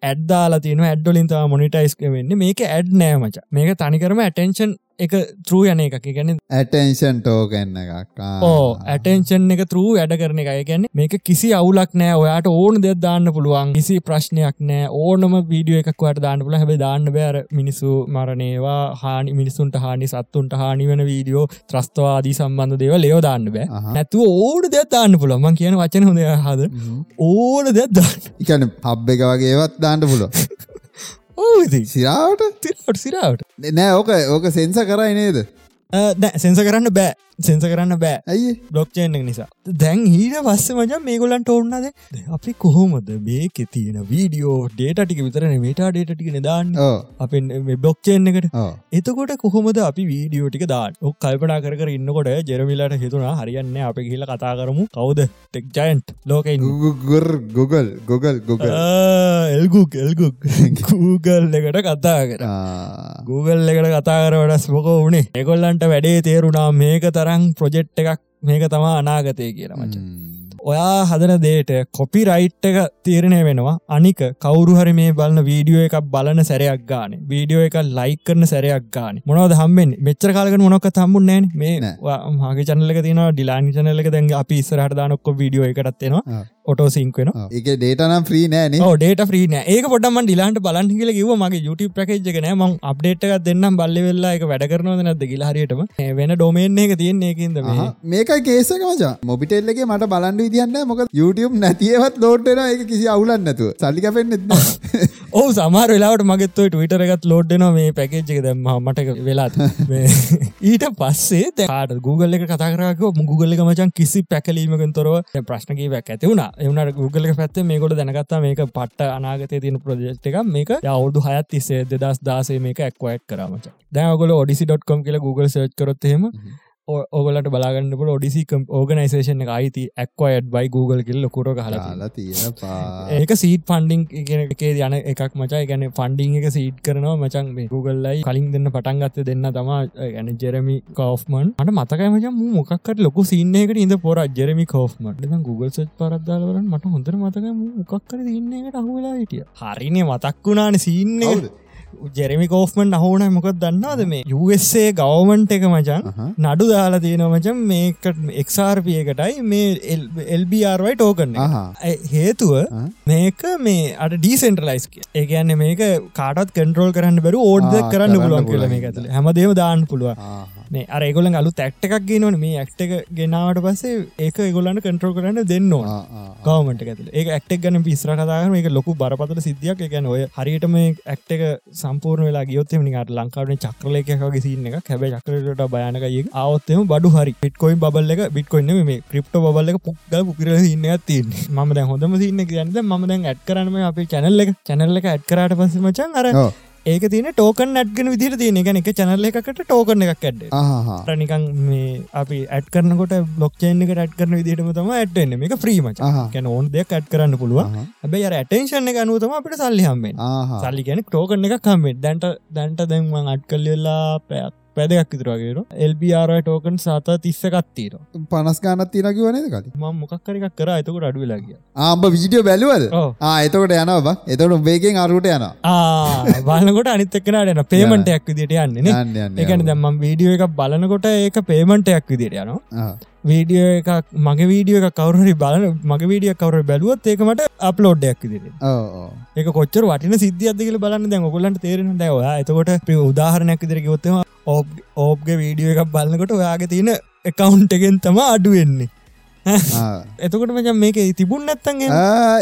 ඇඩ්දාලා තියෙන ඇඩ්ඩොලින් තම මොනිටයිස්ක වෙන්න. මේක ඇඩ් නෑ මච මේක තනිකරම ඇටෙන්ෂන් එක ත්‍රූ යන එක ගැන ඇටන්ෂන් ටෝගන්න එකක්. ඕ ඇටෙන්ෂන් එක ත්‍රූ වැඩ කරන එක ගැන්න මේක කිසි අවුලක් නෑ. ඔයාට ඕන දෙයක් දාන්න පුළුවන්. කිසි ප්‍රශ්නයක් නෑ. ඕනම වීඩියෝ එකක්වට දාන්න පුළ හැබ දාන්න බෑර මිනිසු මරණේවා හානි මිනිසුන්ට හානි සත්තුන්ට හානි වෙන වීඩියෝ ත්‍රස්තවාදී සම්බන්ධ දේව ලයෝ දාන්න බෑ. නැතුව ඕන දෙයක් දාන්න පුළුවන්. කියන වචන හොඳ හද ඕන දෙයක් දාන්න. එකන පබ් එක වගේවත් දාන්න පුළුව ඕ සිරාවට? තිරට සිරාවට. නෑ ඕක ඕක සෙන්ස කරයි නේද සෙන්ස කරන්න බෑ. සෙන්ස කරන්න බෑ. ඇයි? බ්ලොක්්චේන් නිසා. දැන් ඊට පස්ස මජ මේගොලන්ට ඔන්නද අපි කොහොමද මේක තියෙන වීඩියෝ ඩේට ටික විතරන මේටා ඩේට ටික දාන්න අප බ්ලොක්්චේන් එකට. එතකොට කොහොමද අපි වීඩියෝ ටික දාන්න? ඔක් කල්පනා කර ඉන්නකොට ජෙරමිලාට හිතුනා හරියන්න අප කියල කතා කරමු. කවුද? ටෙක්ජයින්ට් ලෝක ගුර් ගොගල් ගොගල් ගොග එල්ගුක් එල්ගුක් Google එකට කතා කර. Google එකට කතා කර වඩස් මොක වුණේ. එකොල්ලන්ට වැඩේ තේරුණා මේක තරම් ප්‍රොජෙට් එකක් මේක තමා අනාගතය කියලා මච. ඔයා හදන දේට කොපි රයිට් එක තීරණය වෙනවා. අනික කවුරුහරි මේ බලන්න වීඩියෝ එකක් බලන සැරයක් ගාන. වීඩියෝ එක ලයි කරන සැරයක් ගාන. මොනවද හම්බෙන් මෙච්චර කාලක මොනොක තම්බුන් නෑන මේ මගේ චනලක තින ඩිලානි චනලක දැන් අපි ඉස්සරහට දානොක්කො වීඩියෝ එකටත්වෙනවා ඔටෝ සිංක්වෙන ඒක ඩේටනම් ්‍රී නෑන ඩේට ්‍රීන ඒක පොටම ඩිලාන්ට බලන් කියල කිව මගේ YouTube ප්‍රකේජ්ක නෑ. ම අප්ඩේට් එකක් දෙන්නම්. බල්ල වෙල්ලා එක වැඩ කරනවද නැද ගිලාහරියටම වෙන ඩොමේන් එක තියන්නේ එකද මේකයි කේසක මචා. මොබිටෙල්ලගේ මට බලන්ඩ විදින්න මොක YouTube නැතිවත් ලෝඩ්න එක කිසි අවුලන් නැතුව. සල්ලික පෙන්න්නෙත් ඕ සමාර වෙලාට මගත්ව ටවිටර එකත් ලෝඩ්න මේ පැකේජ්ක දැම්ම මට වෙලාත් ඊට පස්සේ තකාට Google එක කතාරක මුගල එක මචන් කිසි පැකලීමකින් තොරව ප්‍රශ්නකීවක් ඇති වුණා එවනට Google පැත්ත මේකොට දැනගත්තා මේක පට්ට අනාගතය තියෙන ප්‍රජෙක්් එක මේක අවුදු හයත් තිස්සේ දෙදස් දාසේ මේක ඇක්වයිට් කරමච දැගොල ොඩිසි.කොම් කියලා Google සර්ච් කරොත්හෙම ඕගලට බලාගන්නට ොඩිසිකම් ඕගනයිසේෂන එක අයිති ඇක්වයිඩ් බයි Google කිල් ලොකුට හලා තියෙන ඒක සීට ෆන්ඩිං එකේ යන එකක් මචා. ගැන ෆන්ඩිං එක සීට් කරනවා මචන් මේ Googleලයි කලින් දෙන්න පටන්ගත්ත දෙන්න තමා ගැන ජෙරමි කෝෆ්මන් අට මතකයි මච මොක්කට ලොකු සින්නකට ඉද පොර ජෙරමි කෝෆ්මට Google සච් පරද්දාලවලට මට හොඳර මතක මොකක්කර ඉන්නකට අහුවෙලා හිටිය. හරිනේ මතක් වුණාන සින්නේ ජෙරමි කෝෆ්මන් අහුන මොකක් දන්නවාද මේ USA ගවමන්ට එක මචන් නඩු දාලා තියෙන මචන් මේකට එක්සාර්පියකටයි මේ එල්බRවයි ටෝකන්න හේතුව මේක මේ අට ඩීසෙන්ටලයිස් ඒගැන්න මේක කාටත් කන්ටරෝල් කරන්න බැරු ඕඩ්ද කරන්න පුළුවන් කියල මේ ඇතල. හැමදේම දාන්න පුළුව මේ අර ඒගොලන් අලු තැක්ට එකක් ගෙනවන. මේ ඇක්ට එක ගෙනාවට පස්සේ ඒක ඒගොල්ලන්න කන්ට්‍රෝ කරන්න දෙන්නවා ගවමට ඇතුල. ඒ ඇක්ටක් ගන පිස්ර කතාගන එක ලොකු බරපතල සිද්ධියක්. ගැන ඔය හරියට මේ ඇක්ට එක සම්පූර්ණ වෙලා ගියොත්තම නිකට ලංකාවන චක්‍රලයකගේ සින්න එක හැබැ චක්‍රලට බයනකයි ආවත්තම බඩු හරි. පිටකොයින් බල්ල එක බිටකොයින්න මේ ක්‍රිප්ට බල්ල එක පුක්ගල් පුකිර ඉන්න තින් ම දැ හොඳම සින්න කියන්න ම දැන් ඇත් කරනම අපේ චැනල්ල එක. චැනල්ල එක ඇත් කරට පස මචන් අර ඒක තින ටෝකන් ඇත්ගෙන විදිර තියෙන. ගැන එක චැනල්ල එකකට ටෝකන එකක් ඇඩ රනිකන් මේ අපි ඇත් කරනකොට බ්ලොක්්චේන් එක ඇත් කරන විදිටම තම ඇට්න්න එක ්‍රීම කැන ඕන් දෙයක් ඇත් කරන්න පුළුව හැබයි අර ඇටේෂන් එක අනුවතම අපට සල්ලි හම්මෙන් සල්ලි ගැන ටෝකන එක කම්මෙත් දැන්ට දැන්ට දැන්ම අට් කල්ලලා පැත් පැදයක් විතරවාගේට එල්බR ටෝකන් සත තිස්සකත්තීර පනස් ගානත් තිරකිවනද කල? ම මොක්කරක් කර එතකට අඩුවෙලාගිය ආම්බ විඩියෝ බැලුවද? එතකොට යනවා එතකොට බේගෙන් අරුට යන බලකොට අනිත්තක්නට යන පේමටයක් විදිට යන්න එකන දම්ම වීඩියෝ එක බලනකොට ඒක පේමටයක් විදිට යනවා. වීඩියෝ එකක් මගේ වීඩියෝ එක කවරුහරි බලන මගේ වීඩිය කවර බැලුවත් ඒකමට අප්ලෝඩ්ඩයක් විදිට ඒක කොච්චර වටින සිද්ධියද කියල බලන්න දැන් ඔගොලන්ට තේරෙන දැවා එතකොට උදාහරණයක් විදිර ගොත්තම ඕබ් ඕබ්ගේ වීඩියෝ එකක් බලන්නකොට ඔයාගේ තියෙන එකකවුන්් එකෙන් තම අඩුවෙන්නේ එතකොට මචන් මේක තිබුණ නැත්තන්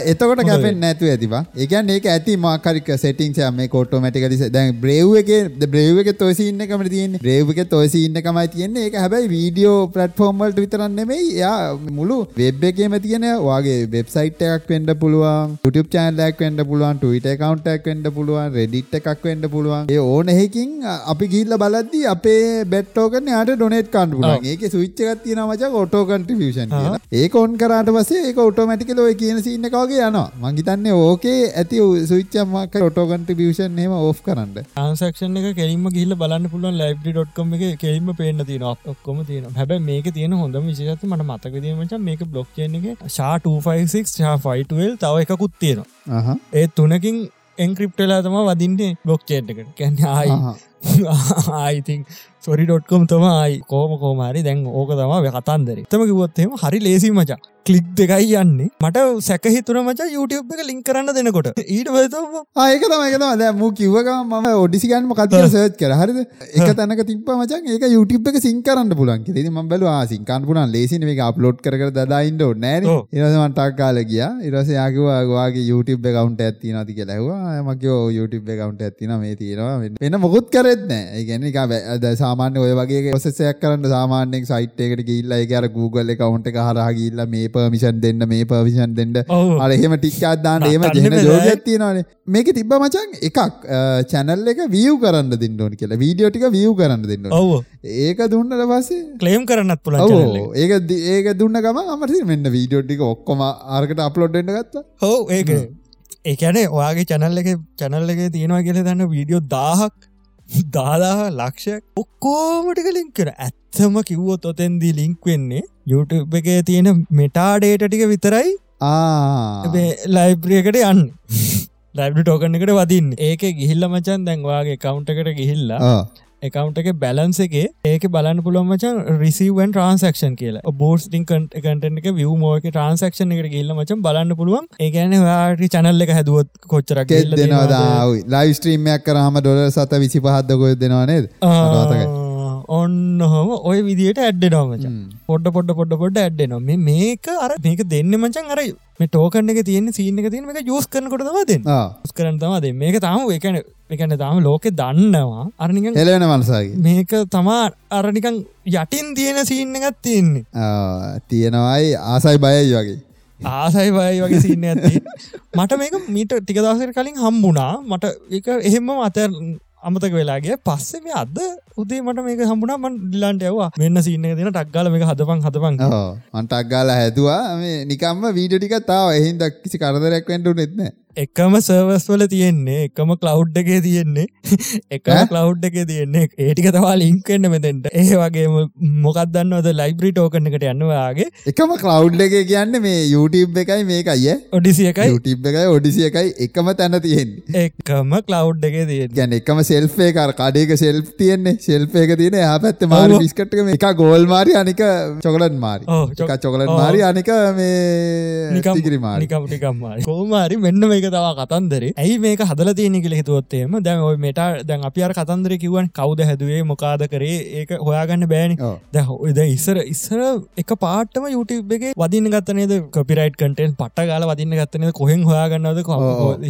එතකොට කැපෙන් නැතු ඇතිවා ඒකන් ඒක ඇති මාකරික සෙටිං මේ කෝටෝමටිකලි දැන් බ්‍රව් එක බ්‍රව් එක තොසින්න කම තියන්නේ? බ්‍රව් එක තොසින්න කමයි තියන්නේ. ඒක හැබයි වීඩියෝ පලට්ෆෝර්ම්වල්ට විතරන්නෙමයි යා මුළු වෙබ් එකේම තියෙන වගේ වෙබ්සයිට් එකක් වෙන්ඩ පුළුවන් YouTube චෑන්ලක් වෙන්ඩ පුළුවන් ටවිට කවන්ටක් වෙන්ඩ පුළුවන් රෙඩිට් එකක් වෙන්ඩ පුළුවන්. ඒ ඕන එහෙකින් අපි ගිල්ල බලද්දි අපේ බෙට්ටෝකන යාට ඩොනේට් කන්ඩ පුළුවන්. ඒක සුච්චකත් තියෙන මච ෝටෝ කන්ටිියෂන් කියලා ඒක ඔන් කරාට පස්සේ ඒක ඔටෝමැටිකල ඔය කියන සින්න එකවගේ යනවා. මංගිතන්නේ ඕකේ ඇති සුච්චම්මක් ොටෝ කන්ටිියෂන් හෙම ඕ් කරන්න. ආන්සක්ෂන් එක කෙලින්ම ගිල්ල බලන්න පුළුවන් ලයිබ්ඩි.කොම් එක කෙලින්ම පේන්න තියෙන ඔක්කොම තියෙන හැබ මේක තියෙන හොඳම විශෂත මට මතකදීමච මේක බ්ලොක් එක ෂා 256 ෂා5ල් තව එකකුත් තියෙනවා. ඒ තුනකින් එන්ක්‍රිප්ටලා තම වදින්නේ බ්ලොක් චේට්කට කැන ආයි ආයිතින් සොරි.කොම් තමයි කෝම කෝමාරි දැන් ඕක තම කතන්දර. තම කිවොත්තේම හරි ලේසි මචා. කලික් දෙකයි යන්නේ. මට සැකහිතුර මච YouTube එක ලින්ක් කරන්න දෙනකොට. ඊට පතම ආයක තමයිකතම දැ මූ කිව්වකම මම ඔඩිසිගන්ම කතර සර්ච් කර හරිද? එක තැනක තිප මචන් ඒක YouTube එක සිං කරන්න පුලන් ෙ ම බල සිංකාන් පුලන් ලේසින එක අප්ලෝඩ් කර දදායින්ට නෑ ඉරසමටක් කාල කිය ඉරස යාකවාගේ YouTube කවන්ට ඇති නති කියලවා මකෝ YouTube කවන්ට ඇතින මේ තියෙනවා. වෙන මොකුත් කරෙත්න ඒගැන එක සාමාන්‍ය ඔය වගේ ඔසසයක් කරන්න සාමාන්‍යෙන් සයිට්කට ගිල්ල එක අර Google කවන්ට හරහ ගිල්ල මේ පර්මිෂන් දෙන්න මේ පර්විෂන් දෙන්න. අර එහෙම ටික්කත් දාන්න ඒම ජන ජෝගයක් තියෙනවානේ. මේක තිබ්බ මචන් එකක් චැනල් එක වියව් කරන්න දෙන්න ඕනි කියලා. වීඩියෝ ටික වියව් කරන්න දෙන්න ඔව. ඒක දුන්නට පස්සේ ක්ලේම් කරන්නත් පුළ ඒක ඒක දුන්න ගම අමරසි මෙන්න වීඩියෝ ටික ඔක්කොම ආර්කට අප්ලෝඩ්ඩ ගත්ත. හෝ ඒක. ඒකැනේ ඔයාගේ චැනල් එක චැනල් එක තියෙනවා කියල දන්න වීඩියෝ දාහක් දාදාහ ලක්ෂයක් ඔක්කෝමටික ලින්ක් කර ඇත්තම කිව්වොත් ඔතැන්දී ලින්ක් වෙන්නේ YouTube එක තියෙන මෙටාඩේට ටික විතරයි. ලයිබ්‍රියකට යන්න. ලයිබ්‍රි ටෝකන එකට වදින්න. ඒක ගිහිල්ල මචන් දැන්වාගේ කවුන්ට එකට ගිහිල්ලා එකකවන්ට එක බැලන්ස එක ඒක බලන්න පුළුවන්මචන් රිසිවන් ට්‍රන්සක්ෂන් කියලා. බෝස්ටිං කටන එක විය මෝක ට්‍රන්සක්ෂන් එකට ගල්ල මචන් බලන්න පුළුවන්. ඒගැන වාට චනල්ල එක හැදුවත් කොච්චරක් දෙනවා ලයිස්ට්‍රීමයක් කරහම ඩොල සත විසි පහත්දකොය දෙනවානේද ඔන්න හොම ඔය විදියට ඇඩ්ඩෙනවාමච පොඩ්ඩ පොඩ්ඩ පොඩ්ඩ පොඩ්ඩ ඇඩ්ඩෙනවා මේක අර මේක දෙන්න මචන් අර මේ ටෝකන්න එක තියෙන සීන එක තියෙන එක යස් කරනකොට දෙන්න. ස් කරන තමද මේක තාම එකන එකන තාම ලෝකෙ දන්නවා. අරනික එලවෙන මනසාගේ මේක තමා අරනිකං යටින් තියෙන සීන්න එකත් තියෙන්නේ. තියෙනවයි ආසයි බයයි වගේ. ආසයි බය වගේ සින්න ඇති මට මේක මීට ටික දවසර කලින් හම්බුණා. මට එක එහෙම අතර අමතක වෙලාගේ පස්සේ මේ අද උදේ මට මේක හම්බුණා. මන් ඩිලාන්ට යවා මෙන්න සින්න දෙන ටක්ගල මේ හදපන් හදපන්. මන්ටක්ගාල හැදවා. මේ නිකම්ම වීඩ ටික තාව එහින් දක් කිසි කරදරයක් වෙන්ටු නෙත්න එකම සර්වස් වල තියෙන්නේ එකම කලව් එකේ තියෙන්නේ. එකම කලව් එකේ තියෙන්නේ ඒටික තවා ලින්ක්වෙන්න මෙතෙන්ට. ඒ වගේ මොකක්දන්නවද ලයිබ්‍රි ටෝකන එකට යන්නවාගේ එකම කලව් එක කියන්න මේ YouTube එකයි මේකයි ඔඩිසිය එකයි? YouTube එකයි ඔඩිසිය එකයි එකම තැන තියෙන්නේ. එකම කලව් එක තියෙන ගැන එකම සෙල්ෆේ කර කඩේක සෙල්් තියෙන්නේ ශෙල්ප එක තියෙන යා පැත්ත මාරි විස්කට්ක එක ගෝල් මාරි අනික චොකලන් මාරි. චොක චොකලන් මාරි අනික මේ නිකම් නිකම් නිකම් මාරි. කෝමාරි මෙන්න මේ මේක තවා කතන්දරේ. ඇයි මේක හදල තියෙන කියල හිතුවොත්තේම දැන් ඔය මෙට දැන් අපි අර කතන්දර කිවන් කවද හැදුවේ මොකාද කරේ ඒක හොයාගන්න බෑනි. දැ ඔද ඉස්සර ඉස්සර එක පාටම YouTube එක වදින්න ගත්තනේද කොපිරයිට් කටෙන් පට ගල වදින්න ගත්තනද කොහෙන් හොයාගන්නද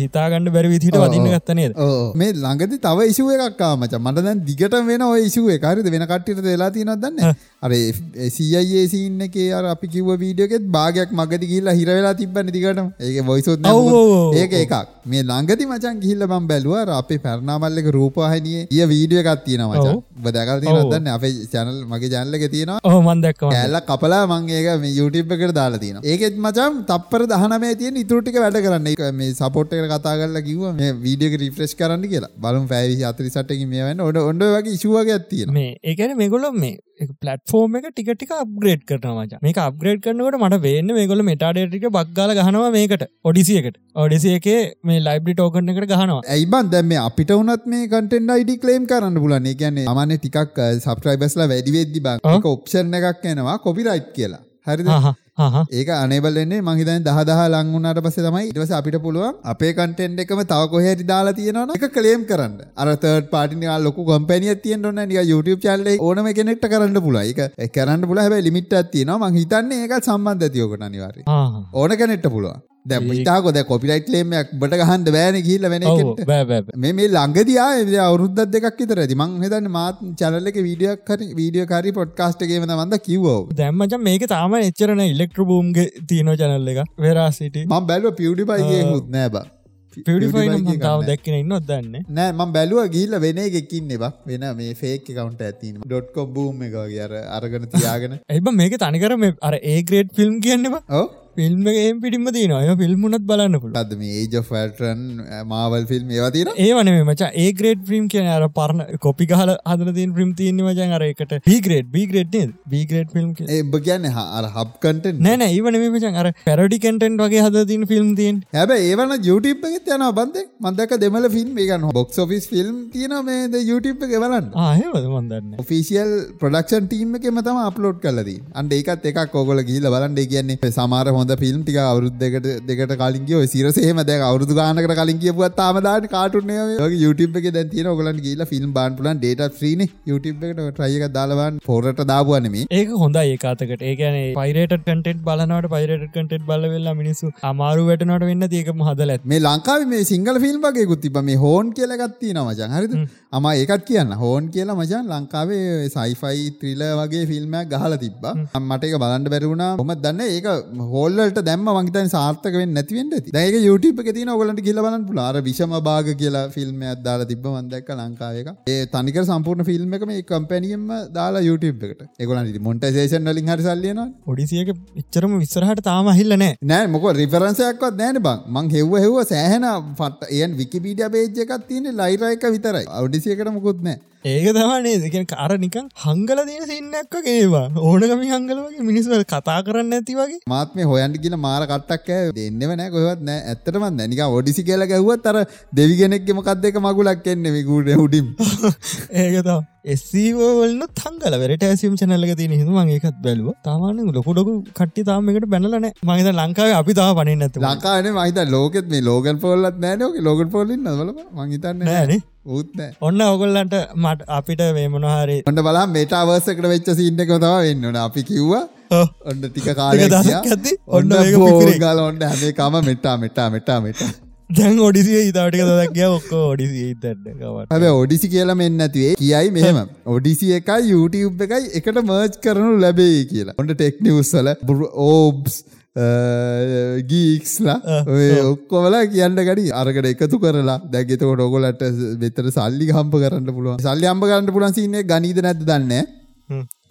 හිතාගන්න බැරි විදිට වදින්න ගත්තනේද මේ ළඟදි තව ඉසුව එකක්කා මච. මට දැන් දිගට වෙන ඔය ඉසුව එකරිද වෙන කට්ටිට වෙලා තියනත් දන්න අර සීයඒසින්න එක අර අපි කිව වීඩියෝකෙත් භාගයක් මගති කියලා හිරවෙලා තිබන්න දිගට ඒක බොයිසොත් ඒක එකක්. මේ ළඟති මචන් ගිහිල්ල බම් බැලුව අපේ පැරණාමල්ලක රූපහනිය ඒ වීඩිය එකක් තියෙන මච බදකල් තියනදන්න අපේ චැනල් මගේ ජැල්ලක තියෙනවා. මන්දක් ඇල්ල කපලා මං ඒක මේ YouTube එකට දාලා තියෙන ඒකෙත් මචම් තප්පර දහනමේ තියෙන ඉතුරටික වැඩ කරන්න. එක මේ සපොට් එක කතා කරලා කිව්ව මේ වීඩියක රිෆ්‍රෙෂ් කරන්න කියලා. බලමු පැවිසි අතරි සට්ටකින් මේ වෙන්න. ඔන්න ඔන්න වගේ ඉෂුවගේ ඇත්තියෙන මේ ඒකන මේගොල්ලො මේ පලටෆෝර්ම එක ටිකටික අප්ග්‍රේඩ් කරනවාච මේ අප්ග්‍රේඩ් කරනවට මට වෙන්න මේගොල මෙටාඩේටික බක්ගල ගහනවා මේකට ඔඩිසියකට ඔඩිසිය එක මේ ලයිබ්‍රි ටෝකන එකට ගහනවා. ඇයිබන් දැම අපිට වනත් මේ කටෙන් අයිඩි කලේම් කරන්න පුලන්නේ කියන්නේ අමන ටිකක් සබස්ක්‍රයිබස්ලා වැඩිවෙද්දි බං ඔප්ෂන් එකක් එනවා කොපිරයිට් කියලා හරිද? ඒක අනබලන්නේ මහිතන් දහදහ ලංගුණට පස තමයි. ඉටවස අපිට පුළුවන් අපේ කටෙන්් එකම තව කොහැරි දාලා තියෙනවා එක කලේම් කරන්න. අරතට පාටින ලොක කොම්පැනිය තියෙන් ොන්න නික YouTube චල්ල ඕනම කෙනෙක්ට කරන්න පුල එක කරන්න පුල හැබ ලිමිට ඇතිනවා මං හිතන්නේ ඒක සම්බන්ධ තියෝකට අනිවාර ඕන කෙනෙක්ට පුළුවන් දැමතාකොද කොපිරයිට් ලේමයක් බට ගහන්ඩ බෑන කියල වෙන මේ මේ ලංගදයා අවුරුද්දත් දෙකක් තර මං හදන්න මාත් චනල්ලක වීඩියක් කර වීඩියෝ කරි පොඩ්කාස්ට්ගේම මඳ කිවෝ දැම්මච මේක තාම එච්චරන ඉලෙක්ට්‍ර බූම්ගේ තියනෝ චනල්ල එක වෙරාසිට ම බැලව පියඩි පයිගේ හුත් නෑබ දැක්කන ඉන්න ඔදන්න නෑ ම බැලුව ගිල්ල වෙන එකකින්න එබ වෙන මේ ෆේක් කවන්ට ඇතින ඩොට්කොම් බූම් එක අර අරගන තියාගෙන. ඇබ මේක තනිකරම අර ඒග්‍රේඩ් ෆිල්ම් කියන්නවා ඕ ෆිල්ම් එම් පිටිම තින ඔය ෆිල්ම්මුණත් බලන්න පුළ අද ඒජෆටරන් මාවල් ෆිල්ම් ඒවතින ඒවන මච. ඒග්‍රේඩ් ෆිල්ම් කියන අර පරණ කොපි හල හදන තින් ෆිල්ම් තියන්න මචන් අරකට බීග්‍රේඩ් බීග්‍රේඩ් බීග්‍රේඩ් ෆිල්ම් ඒබ කියන්න. අර හබ්කට නෑන ඒවන මචන් අර පැරඩි කටෙන්ට් වගේ හද තින් ෆිල්ම් තින් හැබ ඒවන YouTube එකත් යන බන්ද. මන්දක දෙමල ෆිල්ම් ඒගන්න බොක්ස් ඔෆිස් ෆිල්ම් තියන මේද YouTube එක බලන්න. ආහවද මන්දන්න ෆිසිියල් ප්‍රඩක්ෂන් ටීම් එකම තම අප්ලෝඩ් කලදී අන්ඩ ඒකත් එකක් ඔගොල ගීල බලන්ඩේ කියන්නේ සමාර හොඳ ෆිල්ම් ටික අවුරුද් දෙකට කලින්ගේ සිරසේම දැ අවුදු ගානකට කලින් කියපුත් තාමදාට කාටුන්නේ YouTube එක දැ තියන ඔගලන් කියලා ෆිල්ම් බාන් පුලන් ඩේට ්‍රීන YouTube එකට ට්‍රයික දාලවන් පෝරට දාපුවනම ඒක හොඳ ඒකාතකට ඒකන පයිරට කටෙට් බලනට පයිරට කටෙට් බලවෙල්ලා මිනිසු අමාරු වැටනට වෙන්න ඒක හදල මේ ලංකාව මේ සිංහල ෆිල්ම් වගේ ගුත්තිබ මේ හෝන් කියලගත්ති නමජන් හරිද? අම ඒකත් කියන්න. හෝන් කියලා මචන් ලංකාවේ සයිෆයි ත්‍රිල වගේ ෆිල්ම්මයක් ගහල තිබ මට එක බලන්ට බැරුණා හොම දන්න? ඒක හෝල්ලට දැම්ම මංහිතන් සාර්ථකවෙන් නැතිවෙන්ට ඇති. දැක YouTube එක තින ඔගලට කියල බලන්න පුලාර විෂම භාග කියලා ෆිල්ම් අදදාලා තිබ වන්දැක්ක ලංකාවක ඒ තනික සම්පූර්ණ ෆිල්ම් එක මේ කම්පැනියම දාලා YouTube එකට එකොලන් මොන්ටසේෂන් ලින් හරි සල්ලියන ඔඩිසියක එච්චරම විස්සරහට තාම හිල්ලන නෑ. මොක රිෆරන්සයක්වත් නෑන බං. මං හෙව්ව හෙව සෑහෙන පට එයන් විකිපීඩිය එකක් තියෙන ලයිරයක විතරයි. අවඩිසියකට මුකුත් නෑ ඒක තමනේ දෙකෙන කාර නිකන් හංගල තියෙන සින්නක්ක ගේවා ඕනකමි හංගලවගේ මිනිස්වල් කතා කරන්න ඇති වගේ. මාත්ම හොයන්ට කියල මාර කට්ටක් දෙන්නව නෑ කොහවත් නෑ ඇත්තටම දැනික ඔඩිසි කියල ගැහුවත් අර දෙවිගෙනෙක්ගෙම කත් දෙක මගුලක් එන්නේ විකුට හුඩිම් ඒකතා එස්සීවල්න්න තංගල වැට ඇසිම් චනල්ලක තින හිතුමන් ඒකත් බැලුව. තාමාන ලොකුඩොකු කට්ටි තාමකට බැලන මහිත ලංකාව අපි තාව පනින්න ලංකාන මහිත ලෝකෙත් මේ ලෝගල් පොල්ලත් නෑනෝක ලෝකට පොලින් නවල මහිතන්න නෑන ඌත්න ඔන්න ඔගොල්ලන්ට මට අපිට මේ මොනහරි ඔන්න බලා මේටාවර්සකට වෙච්ච සින්න කොතාව වෙන්නන අපි කිව්වා ඔන්න ටික කාලය ඇති ඔන්න ගල ඔන්න හැමේ කම මෙට්ටා මෙට්ටා මෙට්ටා මෙට්ටා දැන් ඔඩිසිය ඉතාටික දක්ය ඔක්ක ඔඩිසි ඉතන්නකවට හැබ ඔඩිසි කියලම එන්නතිවේ කියයි මෙහෙම. ඔඩිසි එකයි YouTube එකයි එකට මර්ජ් කරනු ලැබේ කියලා. ඔොට ටෙක්නිවස්සල ඕබ්ස් ගීක්ස්ලා ඔක්කොවලා කියන්න ගඩි අරකට එකතු කරලා. දැගෙතක ොගොලට වෙතර සල්ලි හම්ප කරන්න පුළුවන්. සල්ලි අම්ප කරන්න පුලන් සින්නේ ගනීද නැද දන්න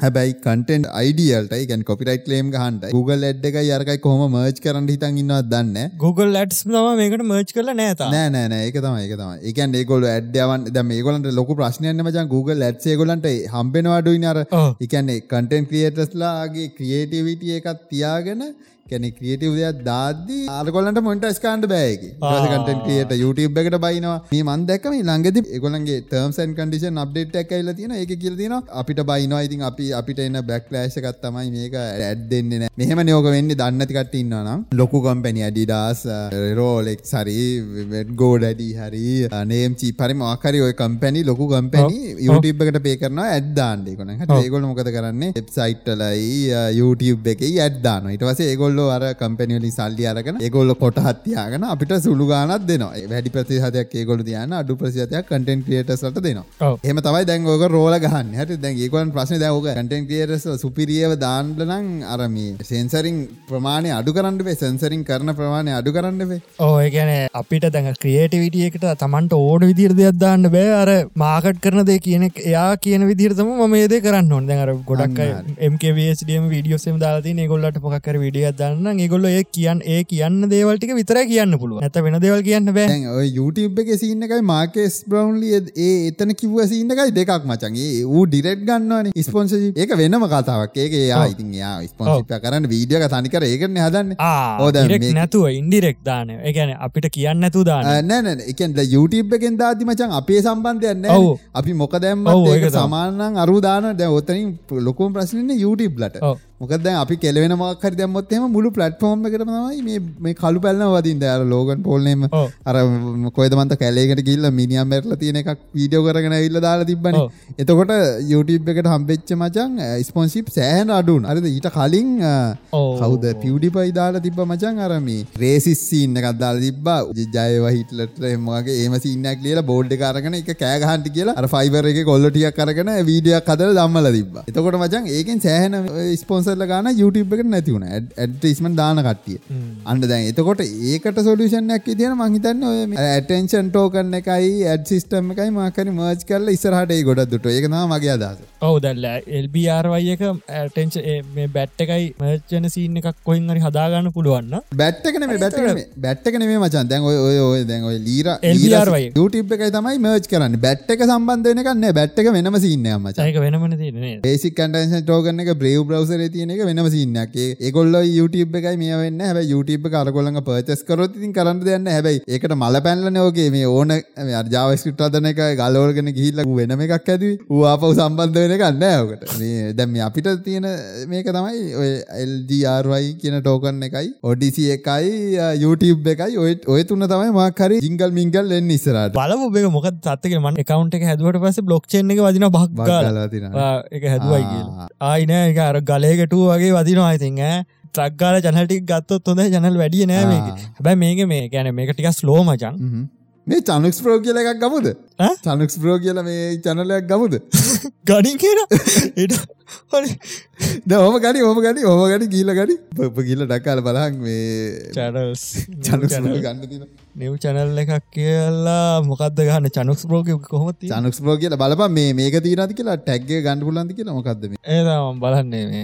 හැබැයි කටෙන්ට අයිඩියල්ට ගැන් කොපිරයිට ලේම් හන්ට Google එඩ් එක යරකයි කොහම මර්ච් කරන්න හිතන් ඉන්නවා දන්න Google ලටස් තම මේකට මර්ච් කල නෑත නෑනෑ ඒක තම ඒක තම එකන් ඒගොල ඇඩ්යවන් ද මේගොලට ලොක ප්‍රශ්නයන්න මචන් Google ලට්සේ ගොලන්ට හම්බෙනවාඩුයි අර. එකන්නේ කටෙන් ක්‍රියටස්ලාගේ ක්‍රියේටවිටිය එකත් තියාගෙන කැනෙ ක්‍රියටව දෙයක් දාදී අරකොලට මොට ස්කාන්ඩ බෑකි කට ක්‍රියට YouTube එකට බයිනවා. මේ මන්දැකම ළඟද එකොලන්ගේ ටර්ම්සන් කඩිෂන් අප්ඩේට් ඇකයිල තියෙන එක කියල තියෙන අපිට බයිනවා. ඉතින් අපි අපිට එන්න බැක් ලෑශකත් තමයි මේක ඇඩ් දෙන්න නෑ. මෙහම නියෝක වෙන්න දන්නතිකට ඉන්නනම් ලොකු කම්පැනි අඩිඩාස් රෝලෙක් සරි ගෝඩ ඇඩි හරි නේම්චි පරි මාකරි ඔය කම්පැනි ලොකු කම්පැනි YouTube එකට පේ කරනවා ඇඩ්දාන්ඩේ කොන ඒගොල මොකද කරන්නේ? වෙබ්සයිට්ටලයි YouTube එක ඇඩ්දාන ඉට වස ඒගොල්ලෝ අර කම්පැනිවලි සල්ලි අරගෙන ඒගොල්ල කොට හත්තියාගෙන අපිට සුළු ගානත් දෙනවා. වැඩි ප්‍රතිහතයක් ඒගොල තියන අඩු ප්‍රසිතයක් කටන් ක්‍රියටස්ලට දෙනවා. එම තමයි දැන් ඕක රෝල ගහන්න. හට දැන් ඒකොන් ප්‍රශ්න දැවක කටන් ක්‍රියටස් සුපිරියව දාන්ලනං අරම සෙන්සරින් ප්‍රමාණය අඩු කරන්න වේ සෙන්සරින් කරන ප්‍රමාණය අඩු කරන්න වේ ඕ ගැන අපිට දැන් ක්‍රියේටිවිටියකට තමන්ට ඕඩ විදිර දෙයක් දාන්න බෑ. අර මාකට් කරන දේ කියන එයා කියන විදිරතම ම මේද කරන්න හොඳ අර ගොඩක් MKVSඩම විඩියෝසම දාති ගොල්ලට පොකර විඩිය දන්න ගොල්ල ඒ කියන්න ඒ කියන්න දේවල්ටික විතර කියන්න පුළුව ඇත වෙන දේවල් කියන්න බෑ. YouTube එක සින්න එකයි මාකෙස් බ්‍රවන්ලිය ඒ එතන කිව්ව සින්න එකයි දෙකක් මචන්ගේ ඌ ඩිරෙට් ගන්නවන ස්පොන්ස ඒක වෙනම කතාවක්. ඒක යා ඉතින් යා ස්පොන්සිප කරන්න වීඩියක තනිකර ඒකරන හදන්න. ඕද නැතුව ඉන්ඩිරෙක් දාන එකන අපිට කියන්න නැතු දාන්න. නෑන එකෙන් YouTube එකෙන් දාති මචන් අපේ සම්බන්ධයන්න අපි මොක දැම්ම ඒක සමානන් අරු දාන දැ ඔතනින් ලොකෝම් ප්‍රශ්නන්නේ YouTube ලට මොකද අපි කෙලවෙන මක්හරි දැම්මොත්තේම මුළු පලට්ෆෝර්ම් කරනවයි මේ කලු පැල්න වදින් දෑර ලෝගන් පොල්නෙම අර කොයදමන්ත කැලේකට ගිල්ල මිනිියම් මැරල තියෙන එකක් වීඩියෝ කරගෙන ඉල්ල දාලා තිබන එතකොට YouTube එකට හම්බෙච්ච මචන් ස්පොන්සිප් සෑහන අඩුන් අරද ඊට කලින් කවද? පියඩි පයිදාලා තිබ මචන් අරම රේසිස්සීන්න එකක්දාල තිබ්බා. ජයව හිටලට එමගේ ඒම සින්නක් ලියලා බෝඩ් කරගෙන එක කෑගහන්ටි කියලා අර ෆයිබර එක කොල්ලටියක් කරගෙන වීඩියක් කදර දම්මල තිබ එතකොට මචන් ඒකෙන් සෑහන ස්පොන්සල්ල ගන YouTube එකට නැතිවුණ ඇඩ්ටිස්මන් දාන කට්ටිය. අන්න දැන් එතකොට ඒකට සොලිෂන්යක් තියන මහිතන්න ඔය ඇටෙන්ෂන් ටෝකන්න එකයි ඇඩ් සිිස්ටම් එකයි මාකරි මර්ච් කරල ඉස්සරහට ඒ ගොඩ දුට ඒක මගේ අදස ඔව දැල්ල එල්බRවයි එක ඇටෙන්ච මේ බැට් එකයි මර්චන සීන එකක් කොයින් හරි හදාගන්න පුළුවන්න බැට්ටකන මේ බැට්ටකන බැට්ටකන මේ මචන්. දැන් ඔය ඔය දැන් ඔය ලීර එල්බRවයි YouTube එකයි තමයි මර්ච් කරන්න. බැට් එක සම්බන්ධ වෙනකන්න බැට් එක වෙනම සිීනය මචක වෙනමන තියන බේසික් කටන්ෂන් ටෝගන්න එක බ්‍රව් බ්‍රවසර තියන එක වෙනම සින්නක් ඒගොල්ල YouTube එකයි මේ වෙන්න. හැබ YouTube කරගොලඟ පර්චස් කරොත් ඉතින් කරන්න දෙන්න හැබයි ඒකට මල පැන්ල නෝගේ මේ ඕන ජාවස්කට් අදන එක ගලෝර්ගෙන ගිහිල්ලක වෙනම එකක් ඇති වාපව සම්බන්ධ වෙන ගන්න ඕකට මේ දැම්ම අපිට තියෙන මේක තමයි ඔය එල්ජRවයි කියන ටෝකන් එකයි. ඔඩිසි එකයි YouTube එකයි. ඔය ඔය තුන්න තමයි මාකරි ජිංගල් මිංගල් එන්න ඉස්සරට බලමු එක මොක තත්ක මන් එකකවන්් එක හැදුවට පස බ්ලොක්්චන් එක වදින බක් එක හැදුවයි කියලා. ආයින එක අර ගලයකටු වගේ වදිනවා අයිතින් ත්‍රක්ගාල ජනටික් ගත්තොත් හොඳ ජනල් වැඩිය නෑ හැබැ මේක මේ ගැන මේක ටික ස්ලෝ මචන් මේ චනුක්ස් ප්‍රෝ කියල එකක් ගමුද? චනුක්ස් ප්‍රෝ කියල මේ චනලයක් ගමුද? ගඩින් කියන එට ද ඕම ගනි ඕම ගනි ඕම ගනි ගීල ගනි. පප කියල ඩක්කාල බලහන් මේ චඩස් චනු ගන්න තින නිව් චැනල් එකක් කියලා. මොකක්ද ගන්න චනුක්ස් ප්‍රෝග කොහොමත් චනුක්ස් ප්‍රෝ කියල බලප මේ මේක තිීනති කියලා? ටැක්ගේ ගන්න පුලන්ති කියලා? මොකක්ද ඒදම් බලන්නේ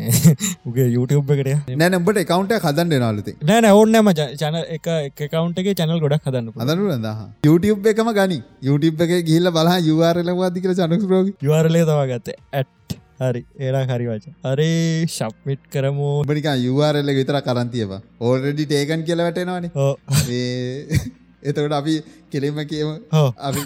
උගේ YouTube එකට නෑනම්බට එකකවන්ට හදන්න නාලති නෑන ඕන්නම චන එක එකකවන්ට එක චනල් ගොඩක් හදන්න ද YouTube එකම ගනි. YouTube එක ගිල්ල බලා යවාරලවාදි කියල චනුක්ස් ප්‍රෝග යවාරලේ තවා ගත්තේ. ඇට් හරි ඒලා හරිවාච අරේ ශප්මිට් කරමු. බනික යවාරල්ල විතර කරන්තියවා ඕල්රඩි ටේකන් කියලවටෙනවාන එතකට අපි කෙලෙම කියම. අපි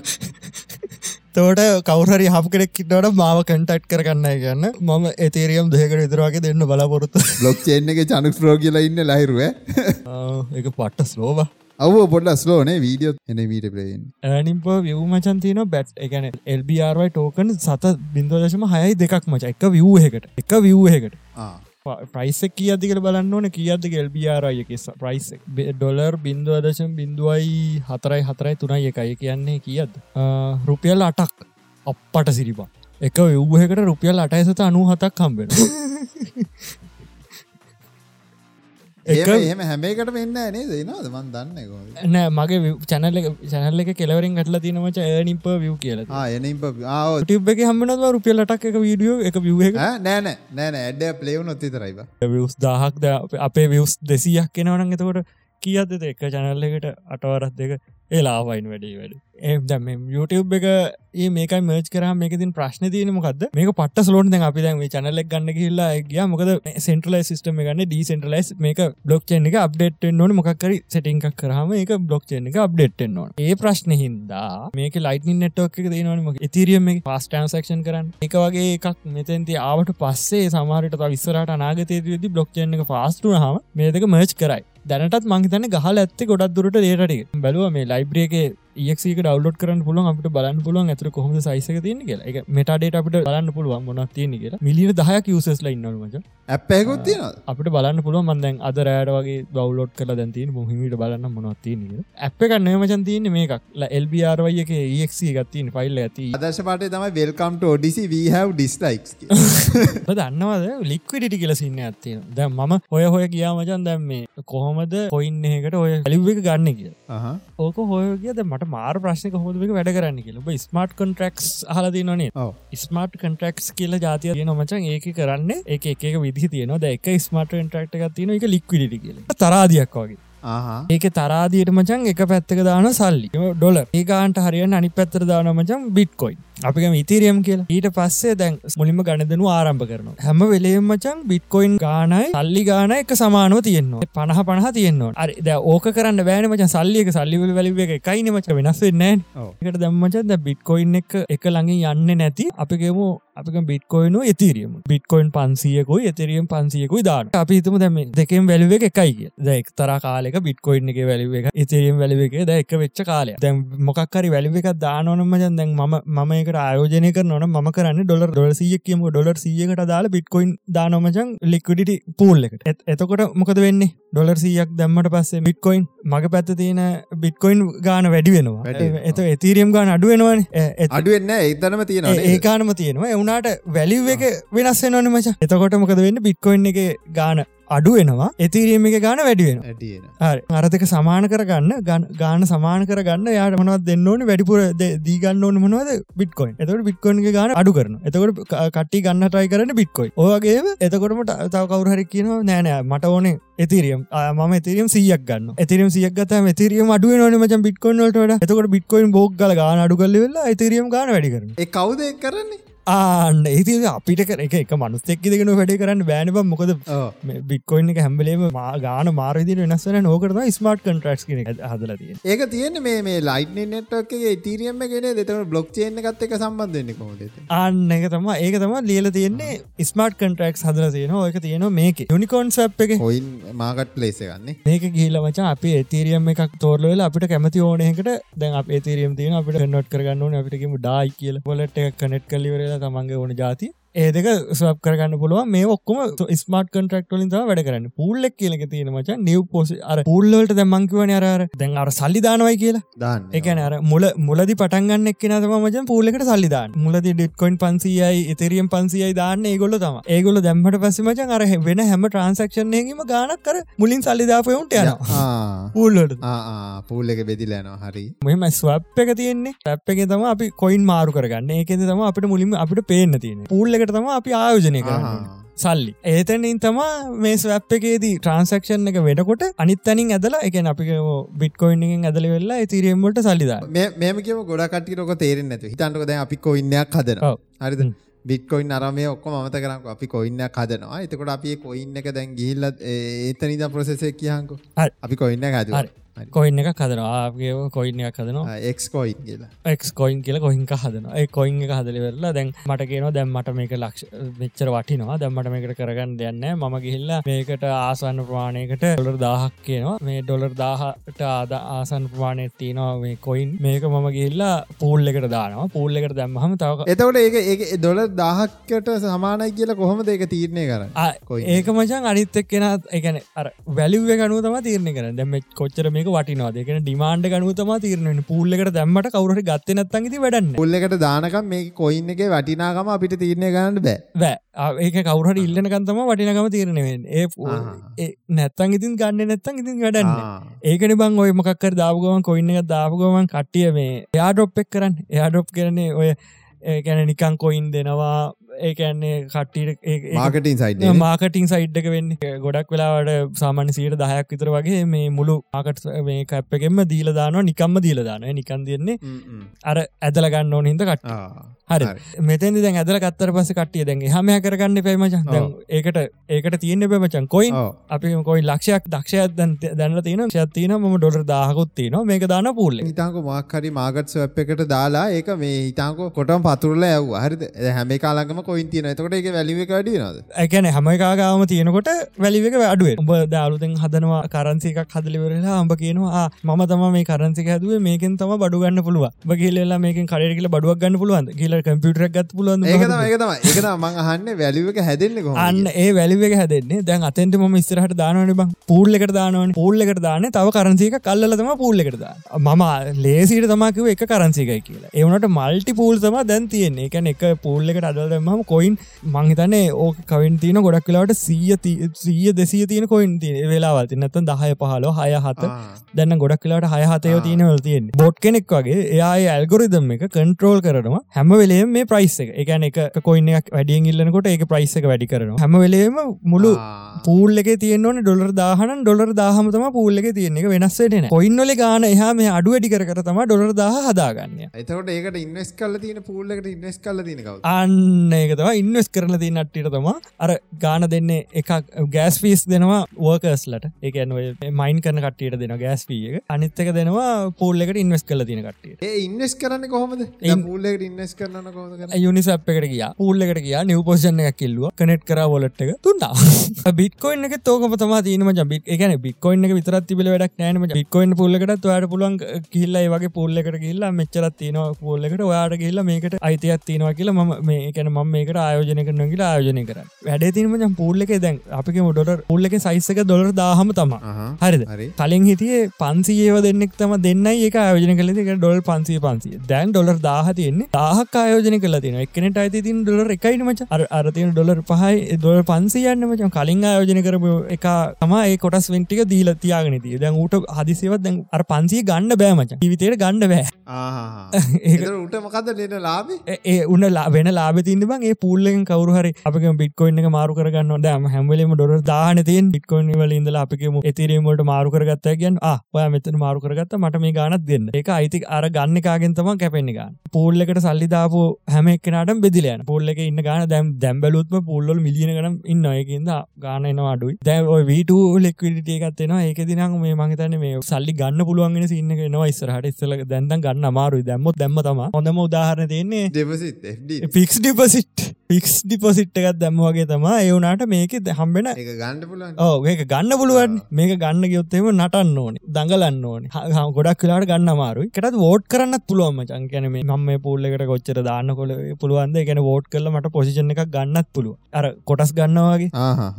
තෝට කවරරි හප කෙනෙක් කිටට මාව කටට් කරන්න ගන්න මම එතේරියම් දෙකට විතරවාගේ දෙන්න බලාපොරොත්තු. ලොක් චේන්න එක චනුක් ප්‍රෝගිල ඉන්න ලහිරුව එක පට්ට ස්ලෝබ අව පොඩ ස්ලෝනේ වීඩියෝ එන වීට පලේෙන් ඇනිම්ප විය් මචන්තින බැට් එකන එල්බRවයි ටෝකන් සත බින්දෝදශම හයයි දෙකක් මච එක වියහකට එක වියහකට ප්‍රයිසක් කියදිකට බලන්න ඕන? කියද්දක එල්බRය එක ප්‍රයිස් ඩොලර් බින්දුවදශම් බින්දුවයි හතරයි හතරයි තුනයි එකයි. කියන්නේ කියද රුපියල් අටක් අපපට සිරිපා එක ව්හකට රුපියල් අටයි සත අනු හතක් කම්බෙන එහම හැමේකට වෙන්න නේ දෙනවාද මන් දන්න නෑ මගේ චැනල්ල චැනල්ල එක කෙලවරින් ගටල තිනමච නිප විය් කියල ටිබ් එක හම්මනව රුපියලටක් එක වීඩියෝ එක විය නෑන නෑන ඇඩ පලේව් නොත්ති තරයිබ වියස් දාහක් අපේ වියස් දෙසියක් කෙනවන එතකොට කියද එක චැනල්ලකට අටවරත් දෙක ඒලාවයින් වැඩේ වැඩ. එදම YouTube එක ඒ මේක මර්ච් කර මේකතින් ප්‍රශ්න තියන මොකද මේක පට සලෝන් දැන් අපි දැන් චනලක් ගන්න කියල්ලා ගිය. මොකද සෙන්ට්‍රලයි සිස්ටම ගන්න ඩීසෙන්ටලයිස් මේක බ්ලොක් චන එක අප්ඩේට් නොන මොකක්කර සටිංක් කරහම එක බ්ලොක් චන එක අප්ඩේට් නො ඒ ප්‍රශ්න හින්දා මේක ලයිටනි නෙට්ෝක එක දනවනම ඉතිරියම පස් ටන්සක්ෂන් කරන්න. එක වගේ එකක් මෙතැන්ති ආවට පස්සේ සමාරට විස්සරට අනාගතයේදී බ්ලොක් චන එක ෆාස්ටුන හම මේක මර්ච් කරයි. දැනටත් මංහිතන්න ගහල ඇත්තේ ගොඩක් දුරට දේරට බැලුව මේ ලයිබ්‍රියගේ ඒක් ඩවලෝඩ් කරන්න පුළුවන් අපට බලන්න පුළුවන් ඇතර කොහොම සයිසක තියන කියලා. එක මෙටඩේට අපට බලන්න පුළුවන් මොනක් තියෙන කියලා. මිලියන දහයක් යසස්ල ඉන්නවමච ඇප්පයකුත් තියෙන අපට බලන්න පුළුව මන්දැන් අද රෑඩ වගේ දවලෝඩ් කල දැන්තින මොහිමිට බලන්න මොනත් තියෙන ඇප් එක නයමචන් තියන මේකක්. එල්බරවය එක ඒක් ගත්තින ෆයිල් ඇති අදශ පාට තම වෙල්කම්ට ඩිසි වීහ ඩිස්ලයික්ස් දන්නවද? ලික්විඩිටි කියලසින්න ඇත්තින දැ මම ඔය හොය කියා මචන් දැම් මේ කොහොමද කොයින්න එකට ඔය ඇලිව එක ගන්න කිය ඕක හොය කියද මට මාර ප්‍රශ්නක හොදක වැඩ කරන්න කියල. ස්මර්ට් කොන්ට්‍රක්ස් හලදී නොනේ ස්මර්ට් කන්ට්‍රක්ස් කියල ජාතිය තියන මචන් ඒක කරන්න එක එක විදි තියන එක ස්මර්ට ටක්ට තියන එක ලික්විඩි කියල. තරාදියක් වගේ ඒක තරාදියට මචන් එක පැත්තක දාන සල්ලි. ඩොල ඒකාන්ට හරියන් අනි පැත්තර දාන මචන් බිට්කොයින්. අපික ඉතිරියම් කියලා. ඊට පස්සේ දැන් මුලින්ම ගණදනු ආරම්භ කරන හැම වෙලේම් මචන් බිට්කොයින් ගානයි සල්ලි ගාන එක සමානුව තියෙන්නවා පණහ පණහ තියෙන්නවා අරි ද ඕක කරන්න බෑන මච. සල්ලියක සල්ලිවල වැලිව එක එකයින මච. වෙනස් වෙන්න එකට දැම්මචද බිට්කොයින් එක එක ළඟින් යන්න නැති. අපිගේමු අපික බිට්කොයින එතිරියම බිට්කොයින් පන්සියකුයි එතරියම් පන්සියකුයි දාන අපි හිතම දැම දෙකෙන් වැලිව එක එකයි කිය දැක් තර කාලෙක බිට්කොයින් එක වැලිව එක එතරියම් වැලිව එක ද එක වෙච්ච කාලය දැන් මොකක්කරි වැලිව එක දානොනම දැන් මම මම එක එකට ආයෝජනය කරනවන ම කරන්න ඩොල සිය කියම ඩොලර් සියකට දාලා බිට්කොයින් දානොමචන් ලික්විඩිටි පූල් එකට. එතකොට මොකද වෙන්නේ? ඩොලර් සියක් දැම්මට පස්සේ බිට්කොයින් මග පැත්ත තියෙන බිට්කොයින් ගාන වැඩි වෙනවා. එත එතීරියම් ගාන අඩුවෙනවාන අඩුවෙන්න ඒතනම තියෙන ඒකානම තියෙනවා එවුනාට වැලිව් එක වෙනස් වෙනවන මච. එතකොට මොකද වෙන්න? බිට්කොයින් එක ගාන අඩු වෙනවා. එතිරීම එක ගාන වැඩිවෙන අරතක සමාන කරගන්න ගාන සමාන කරගන්න යාට මනවත් දෙන්න ඕන? වැඩිපුර දීගන්න ඕන මනවද? බිට්කොයින් එතකට බිට්කොයින් ගාන අඩු කරන එතකොට කට්ටි ගන්න ටයි කරන්න බිට්කොයි ඕගේ එතකොටම තව කවුරහරි කියනවා නෑනෑ මට ඕනේ එතිරියම් ම තිරියම් සියක් ගන්න එතිරියම් සියක් ගත එතිරියම් අඩුව නොන මච බිට්කොයින්ට එතකොට බිට්කොයින් බෝක් ගල ගාන අඩු කල්ල වෙලා එතිරියම් ගාන වැඩි කරන කවුද කරන්නේ ආන්න ඒති අපිට කර එක එක මනුස්සෙක් දෙගෙන වැඩි කරන්න බෑනබ මොකද බික්කොයින් එක හැම්බලේම ගාන මාරදි වෙනස්සන නෝකරද ස්මර්ට් කන්ට්‍රක්ස් කෙන හදලතිය ඒක තියෙන මේ ලයිට නෙට්ගේ තීරියම ගෙන දෙතම බ්ලොක් චේන එකත් එක සම්බන්ධන්නේ කොමද අන්න එක තම ඒක තම ලියල තියෙන්නේ ස්මර්ට් කන්ට්‍රක්ස් හදල තියෙන ඒක තියෙන මේක. යුනිකෝන් සප් එක. හොයින් මාගට ලේස ගන්න මේක ගිහිල මචා අපේ ඒතීරියම් එකක් තෝරලල අපිට කැමති ඕනයකට දැන් අප ඒතීරියම් තියෙන අපිට නොට් කරගන්න අපිටකම ඩායි කියල. පොලට කනෙට් කලිවර කියලා තමන්ගේ ඕන ජාති ඒ දෙක ස්වප් කරගන්න පුළුව මේ ඔක්කොම ස්මර්ට කන්ට්‍රක්ටලින් වැඩ කරන්න. පුල්ලක් කියලක තියෙන මච. නිව් පෝසි අර පුල්ලට දැමංකිවන අර දැන් අර සල්ලි දානවයි කියලා. දාන්න එකන අර මුල මුලදි පටන්ගන්න එක්න තම මචන් පූලෙකට සල්ලිදාන්න මුලදි ඩිට්කොයින් පන්සියයි එතරියම් පන්සියයි දාන්න ඒගොල්ල තම ඒගොල දැම්මට පස්ස මචන් අර වෙන හැම ට්‍රන්සක්ෂණයගේම ගානක් කර මුලින් සල්ලිදාපයුන්ට යන පූල්ලට පූල් එක බෙදිලෑනවා හරි. මෙම ස්වප් එක තියෙන්නේ. ටැප් එක තම අපි කොයින් මාරු කරගන්න. ඒකෙද තම අපට මුලින්ම අපට පේන්න තියෙන පූල්ල එකට තම අපි ආයෝජනය කරන්න. සල්ලි. ඒතනින් තමා මේ ස්වප් එකේදී ට්‍රන්සක්ෂන් එක වෙනකොට අනිත් තනින් ඇදලා එක අපි බිට්කොයින්ගෙන් ඇදල වෙල්ලා තිරීමට සල්ලිදා මේම කියම ගොඩ කටිරක තේරෙන් නැතු හිතන්ටක දැ අපි කොයින්නයක් හදන හරිද? බිට්කොයින් අරමය ඔක්කො මත කරක් අපි කොයින්න කදනවා එතකොට අපි කොයින්න එක දැන් ගිහිල්ල ඒතනිද ප්‍රසෙසය කියහන්කු අපි කොයින්න හද කොයින් එක කදරවාගේ කොයින් එක හදනවා. එක් කොයින් කියලා. එක් කොයින් කියල කොහින්ක හදන ඒ කොයින් එක හදල වෙල්ලා දැන් මට කියන දැම් මට මේක ලක්ෂ වෙච්චර වටිනවා. දැම්මට මේකට කරගන්න දෙන්න මම ගිහිල්ල මේකට ආසන්න ප්‍රමාණයකට ඩොලර් දාහක් කියනවා. මේ ඩොලර් දාහට ආද ආසන් ප්‍රමාණය තියනවා මේ කොයින් මේක මම ගිල්ලා පූල් එකට දානවා. පූල් එකට දැම්මහම තව එතවට ඒක ඒ ඩොලර් දාහක්කට සමානයි කියලා කොහොම ඒක තීරණය කර ඒක මචන් අනිත්තක් කෙනත් එකන වැලිුව ගනුව තම තීරණය කර දැම කොච්චර මේක වටිනවා දෙකන ඩිමාන්ඩ ගනුතම තීරණෙන පුල්ලකට දැම්මට කවුරට ගත්ත නත්තන්ගති වැඩන්න. පුල්ලකට දානකම් මේ කොයින්න එක වටිනාකම අපිට තීරණය ගන්න බෑ. බෑ. ඒක කවුරට ඉල්ලනකන්තම වටිනකම තීරණවෙන් ඒ නැත්තන් ඉතින් ගන්න නැත්තන් ඉතින් වැඩන්න. ඒකන බං ඔය මොකක්කර දාපුගමන් කොයින්න එක දාපුගමන් කට්ටිය මේ එයා ඩොප් එක් කරන්න. එයා ඩොප් කරන්නේ ඔය ඒකැන නිකං කොයින් දෙනවා ඒකන්නේ කට්ටිට මාකටින් සයිඩ් මාකටින් සයිඩ්ක වෙන්න. ගොඩක් වෙලාවට සාමාන්‍ය සීට දහයක් විතර වගේ මේ මුළු ආකට මේ කැප්පගෙන්ම දීල දානවා නිකම්ම දීල දාන නිකන් දෙන්නේ අර ඇදල ගන්න ඕන හිද කට හරි. මෙතැදි දැන් ඇදල කත්තර පස කටිය දැන් හමය කරගන්න පැමචන් ඒකට ඒකට තියන්න පැමචන් කොයි අපි කොයි ලක්ෂයක් දක්ෂයක් දැන්න තියන ශත්තින ම ඩොර දාහකුත්තින මේක දාන පුල්ල. හිතාක මක්හරි මාගත් ස්වප් එකට දාලා ඒක මේ හිතාක කොටම් පතුරල ඇව හරි හැම කාලගම කොයින් තියන එතකොට එක වැලිව වැඩි නද ඇකැන හැම කාගාම තියෙනකොට වැලිවක අඩුවේ උඹ දාලුතෙන් හදනවා කරන්සිකක් හදලිවරලා අම්ඹ කියනවා මම තම මේ කරන්සික හැදුව. මේකෙන් තම බඩුගන්න පුළුව බගේල්ලා මේක කරට බඩුවක් ගන්න පුළුවන් කියල කම්පියුටර් ගත් පුළුවන් ඒකතම ඒකතම ඒකත මං අහන්න වැලිවක හැදෙන්නේ අන්න ඒ වැලිවක හැදෙන්නේ. දැන් අතෙන්ට ම ස්තරහට දානවන බං. පූල් එකට දානවන. පූල් එකට දාන තව කරන්සික කල්ල තම පූල් එකට දා මම ලේසිට තමකිව එක කරන්සිකයි කියලා. ඒවනට මල්ටි පූල් තම දැන් තියෙන්නේ. එකන එක පූල් එකට අදල් දෙමම කොයින් මංහිතන්නේ ඕක කවින් තියන ගොඩක් කලාවට සීය සීය දෙසිය තියෙන කොයින් තිය වෙලාවල් තින්නත්තන් දහය පහලෝ හය හත. දැන්න ගොඩක් කලාට හය හතයෝ තියෙනවල් තියෙන් බොට් කෙනෙක් වගේ එයා ඇල්ගොරිදම් එක කන්ට්‍රෝල් කරනවා. හැම වෙලේ මේ ප්‍රයිස් එක. එකන එක කොයින්නක් වැඩියෙන් ඉල්ලනකොට ඒක ප්‍රයිස් එක වැඩි කරන හැම වෙලේම මුළු පූල් එක තියෙන්වන ඩොලර් දාහන ඩොලර් දාහමතම පූල් එක තියෙන එක වෙනස්සේටන කොයින්නොල ගාන එහා මේ අඩු වැඩි කර තම ඩොලර් දාහ හදාගන්න. එතකට ඒකට ඉන්වස් කල්ල තියෙන පූල්ලකට ඉන්වස් කල්ල තිනක අන්න ඒක තම ඉන්වස් කරල තිය නට්ටිට තම අර ගාන දෙන්නේ එකක් ගෑස් ෆිස් දෙනවා වර්කස්ලට එකන මයින් කරන කට්ටියට දෙන ගෑස් පිය අනිත්තක දෙනවා පූල්ලකට ඉන්වස් කල තින කට්ටිය ඉන්වස් කරන්න කොහොමද? පූල්ලකට ඉන්වස් කොහොද යුනිසප් එකට ගිය. පූල්ලකට කිය නිව පෝෂණ එකක් කිල්ලුව. කනෙට් කර වොලට් එක. තුන්නා බිට්කොයින් එක තෝකම තම තියනම ජබිත් එකන බික්කොයින් එක විතරත් තිබල වැඩක් නෑනම බික්කොයින් පුල්ලකට වාට පුළුවන් කිල්ලා වගේ පුල්ලකට ගිල්ලා මෙච්චරත් තියනවා පුල්ලකට ඔයාට ගිල්ලා මේකට අයිතියක් තියෙනවා කියලා ම මේ එකන ම මේකට ආයෝජනය කරන කියලා ආයෝජනය කර. වැඩ තිනම පුල්ලක දැන්. අපික ඩොලර් පුල්ලක සයිස්සක ඩොලර් දාහම තම හරිද? කලින් හිටියේ පන්සියව දෙන්නෙක් තම දෙන්න ඒක ආයෝජන කලෙ එක ඩොල් පන්සිය පන්සිය. දැන් ඩොලර් දාහ තියෙන්නේ දාහක් ආයෝජන කල තින එකනට අයිති තින් ඩොලර් එකයින මච. අර අරතින ඩොලර් පහයි දොල පන්සියන්න මච. කලින් ආයෝජන කරපු එක තම ඒ කොටස් වෙන්ටික දීල තියාගෙනති දැන් ඌට හදිසිවත් දැන් අර පන්සිය ගන්න බෑමච විතයට ගන්න බෑ. ඒට මොකද ලට ලාබ ඒ උන්න වෙන ලාබ තින්න බං ඒ පූල්ලෙන් කවරු හරි අපක බිට්කොයින්න එක මාරු කරගන්න දම හැමලම ඩොර දාන තියෙන් බිට්කොයින් වල ඉඳල අපිකම එතිරීමට මාරු කරගත්ත ගැන් ඔය මෙතන මාරු කරගත්ත මට මේ ගානත් දෙන්න. එක අයිති අර ගන්න කාගෙන් තම කැපෙන්න්න ගන්න පූල්ලකට සල්ලි දාපු හැම එක්නට බෙදිලයන පොල්ල එක ඉන්න ගාන දැම් දැම්බලුත්ම පුල්ලොල් මිලියන ගනම් ඉන්න එකද ගාන එනවා අඩුයි. දැ වීට ලෙක්විටිය එකත්වෙනවා ඒක දින මේ මහිතන මේ සල්ලි ගන්න පුළුවන්ගෙන සින්න නවා ඉස්සරහට. ඉස්සල දැන්ද ගන්න මාරු දැම්මොත් දැම්ම තම හොඳම උදාහරන තියන්නේ ෆික්ස් ඩිපසිට් ෆික්ස් ඩිපසිට් එකත් දැම්ම වගේ තම ඒවුනාට මේක හම්බෙන ඕ ඒක ගන්න පුළුවන්. මේක ගන්න ගයොත්තේම නටන්න ඕනි. දඟලන්න ඕනි. ගොඩක් කලාට ගන්න මාරු එකටත් වෝට් කරන්න පුළුවන්ම චංකැන මේ මම පූල්ලකට කොච්චර දාන්න කොල පුළුවන්ද? ගැන වෝට් කල මට පොසිෂන් එක ගන්නත් පුළුව අර කොටස් ගන්නවාගේ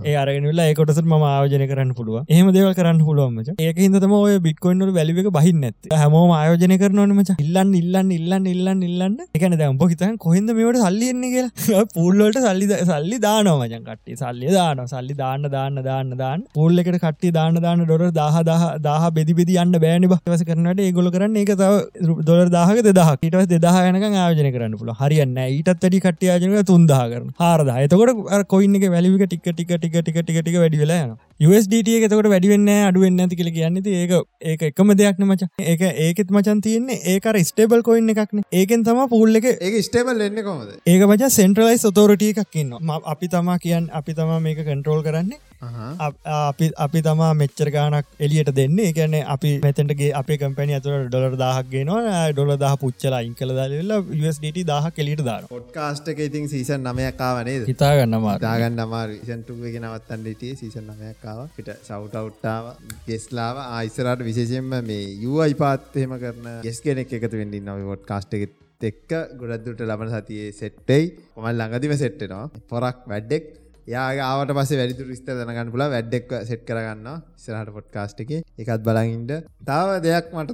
ඒ අරගෙනලා ඒ කොටසත් ම ආයෝජන කරන්න පුළුව එහම දේවල් කරන්න පුළුවන්මච ඒක හිදම ඔය බික්කොයින්නට වැලික බහින්න ඇත් හැමෝම ආයෝජන කරනවනමච ඉල්ලන්න ඉල්ලන්න ඉල්ලන්න ඉල්ලන්න ඉල්ලන්න. එකන දැම් පොහිතන් කොහෙද මේට සල්ලියන්නේ කියලා? පුල්ලට සල්ලි සල්ලි දානවමචන් කට්ටි සල්ලි දාන සල්ලි දාන්න දාන්න දාන්න දාන්න. පුල්ලෙකට කට්ටි දාන්න දාන්න ඩොර දාහ දාහ දාහ බෙදි බෙදි යන්න බෑනි බවස කරනට ඒගොල කරන්න. ඒක තව දොර දාහක දෙදහ ඊටස් දෙදහ යනක ආයෝජන කරන්න පුළ හරියන්න ඊටත් වැඩි කට්ටිය ආයෝජන තුන්දා කරන හාරදා. එතකොට කොයින්න එක වැලිවික ටික ටික ටික ටික ටික ටික වැඩි වෙලා යන USDT එක එතකොට වැඩි වෙන්නේ අඩු වෙන්නේ නැති කියලා කියන්නේ ඒක ඒක එකම දෙයක් නේ මචං. ඒක ඒකෙත් මචං තියෙන්නේ ඒක අර ස්ටේබල් කොයින් එකක් නේ ඒකෙන් තමයි පූල් එක ඒක ස්ටේබල් වෙන්නේ කොහොමද? ඒක මචං සෙන්ට්‍රලයිස් ඔතොරිටි එකක් ඉන්නවා. අපි තමා කියන්නේ අපි තමා මේක කන්ට්‍රෝල් කරන්නේ අපි අපි තමා මෙච්චර ගානක් එලියට දෙන්නේ. ඒකන්නේ අපි මෙතැටගේ අපේ කම්පැනි ඇතුර ඩොලර් දාහක් ගෙනවා ඩොල දහ පුච්චල අයින් කළ දාලවෙල්ලා USDT දාහ කෙලිට දාන පොඩ්කාස්ටක ඉතින් සීසන් නමයක්කාවනේ හිතාගන්නවා දාගන්න අමාර සන්ටුවගෙන නවත්තන් ලිටිය සීසන් නමයක්කාව පිට සවටවට්ටාව ගෙස්ලාව ආයිසරට විශේෂෙන්ම මේ යුවයි පාත්තහෙම කරන ගෙස් කෙනෙක් එකතු වෙඩින් නව ොඩ් කාස්ටෙත් එක්ක. ගොඩක්දුට ලබන සතියේ සෙට්ටයි කොමල් ළඟදිම සෙට්ටෙනවා පොරක් වැඩ්ඩෙක් යාගේ ආවට පස්සේ වැඩිතුර විස්තර දැනගන්න පුළුවන් වැඩක් සෙට් කරගන්නවා ඉස්සරහට පොඩ්කාස්ට් එකේ ඒකත් බලන් ඉන්න. තව දෙයක් මට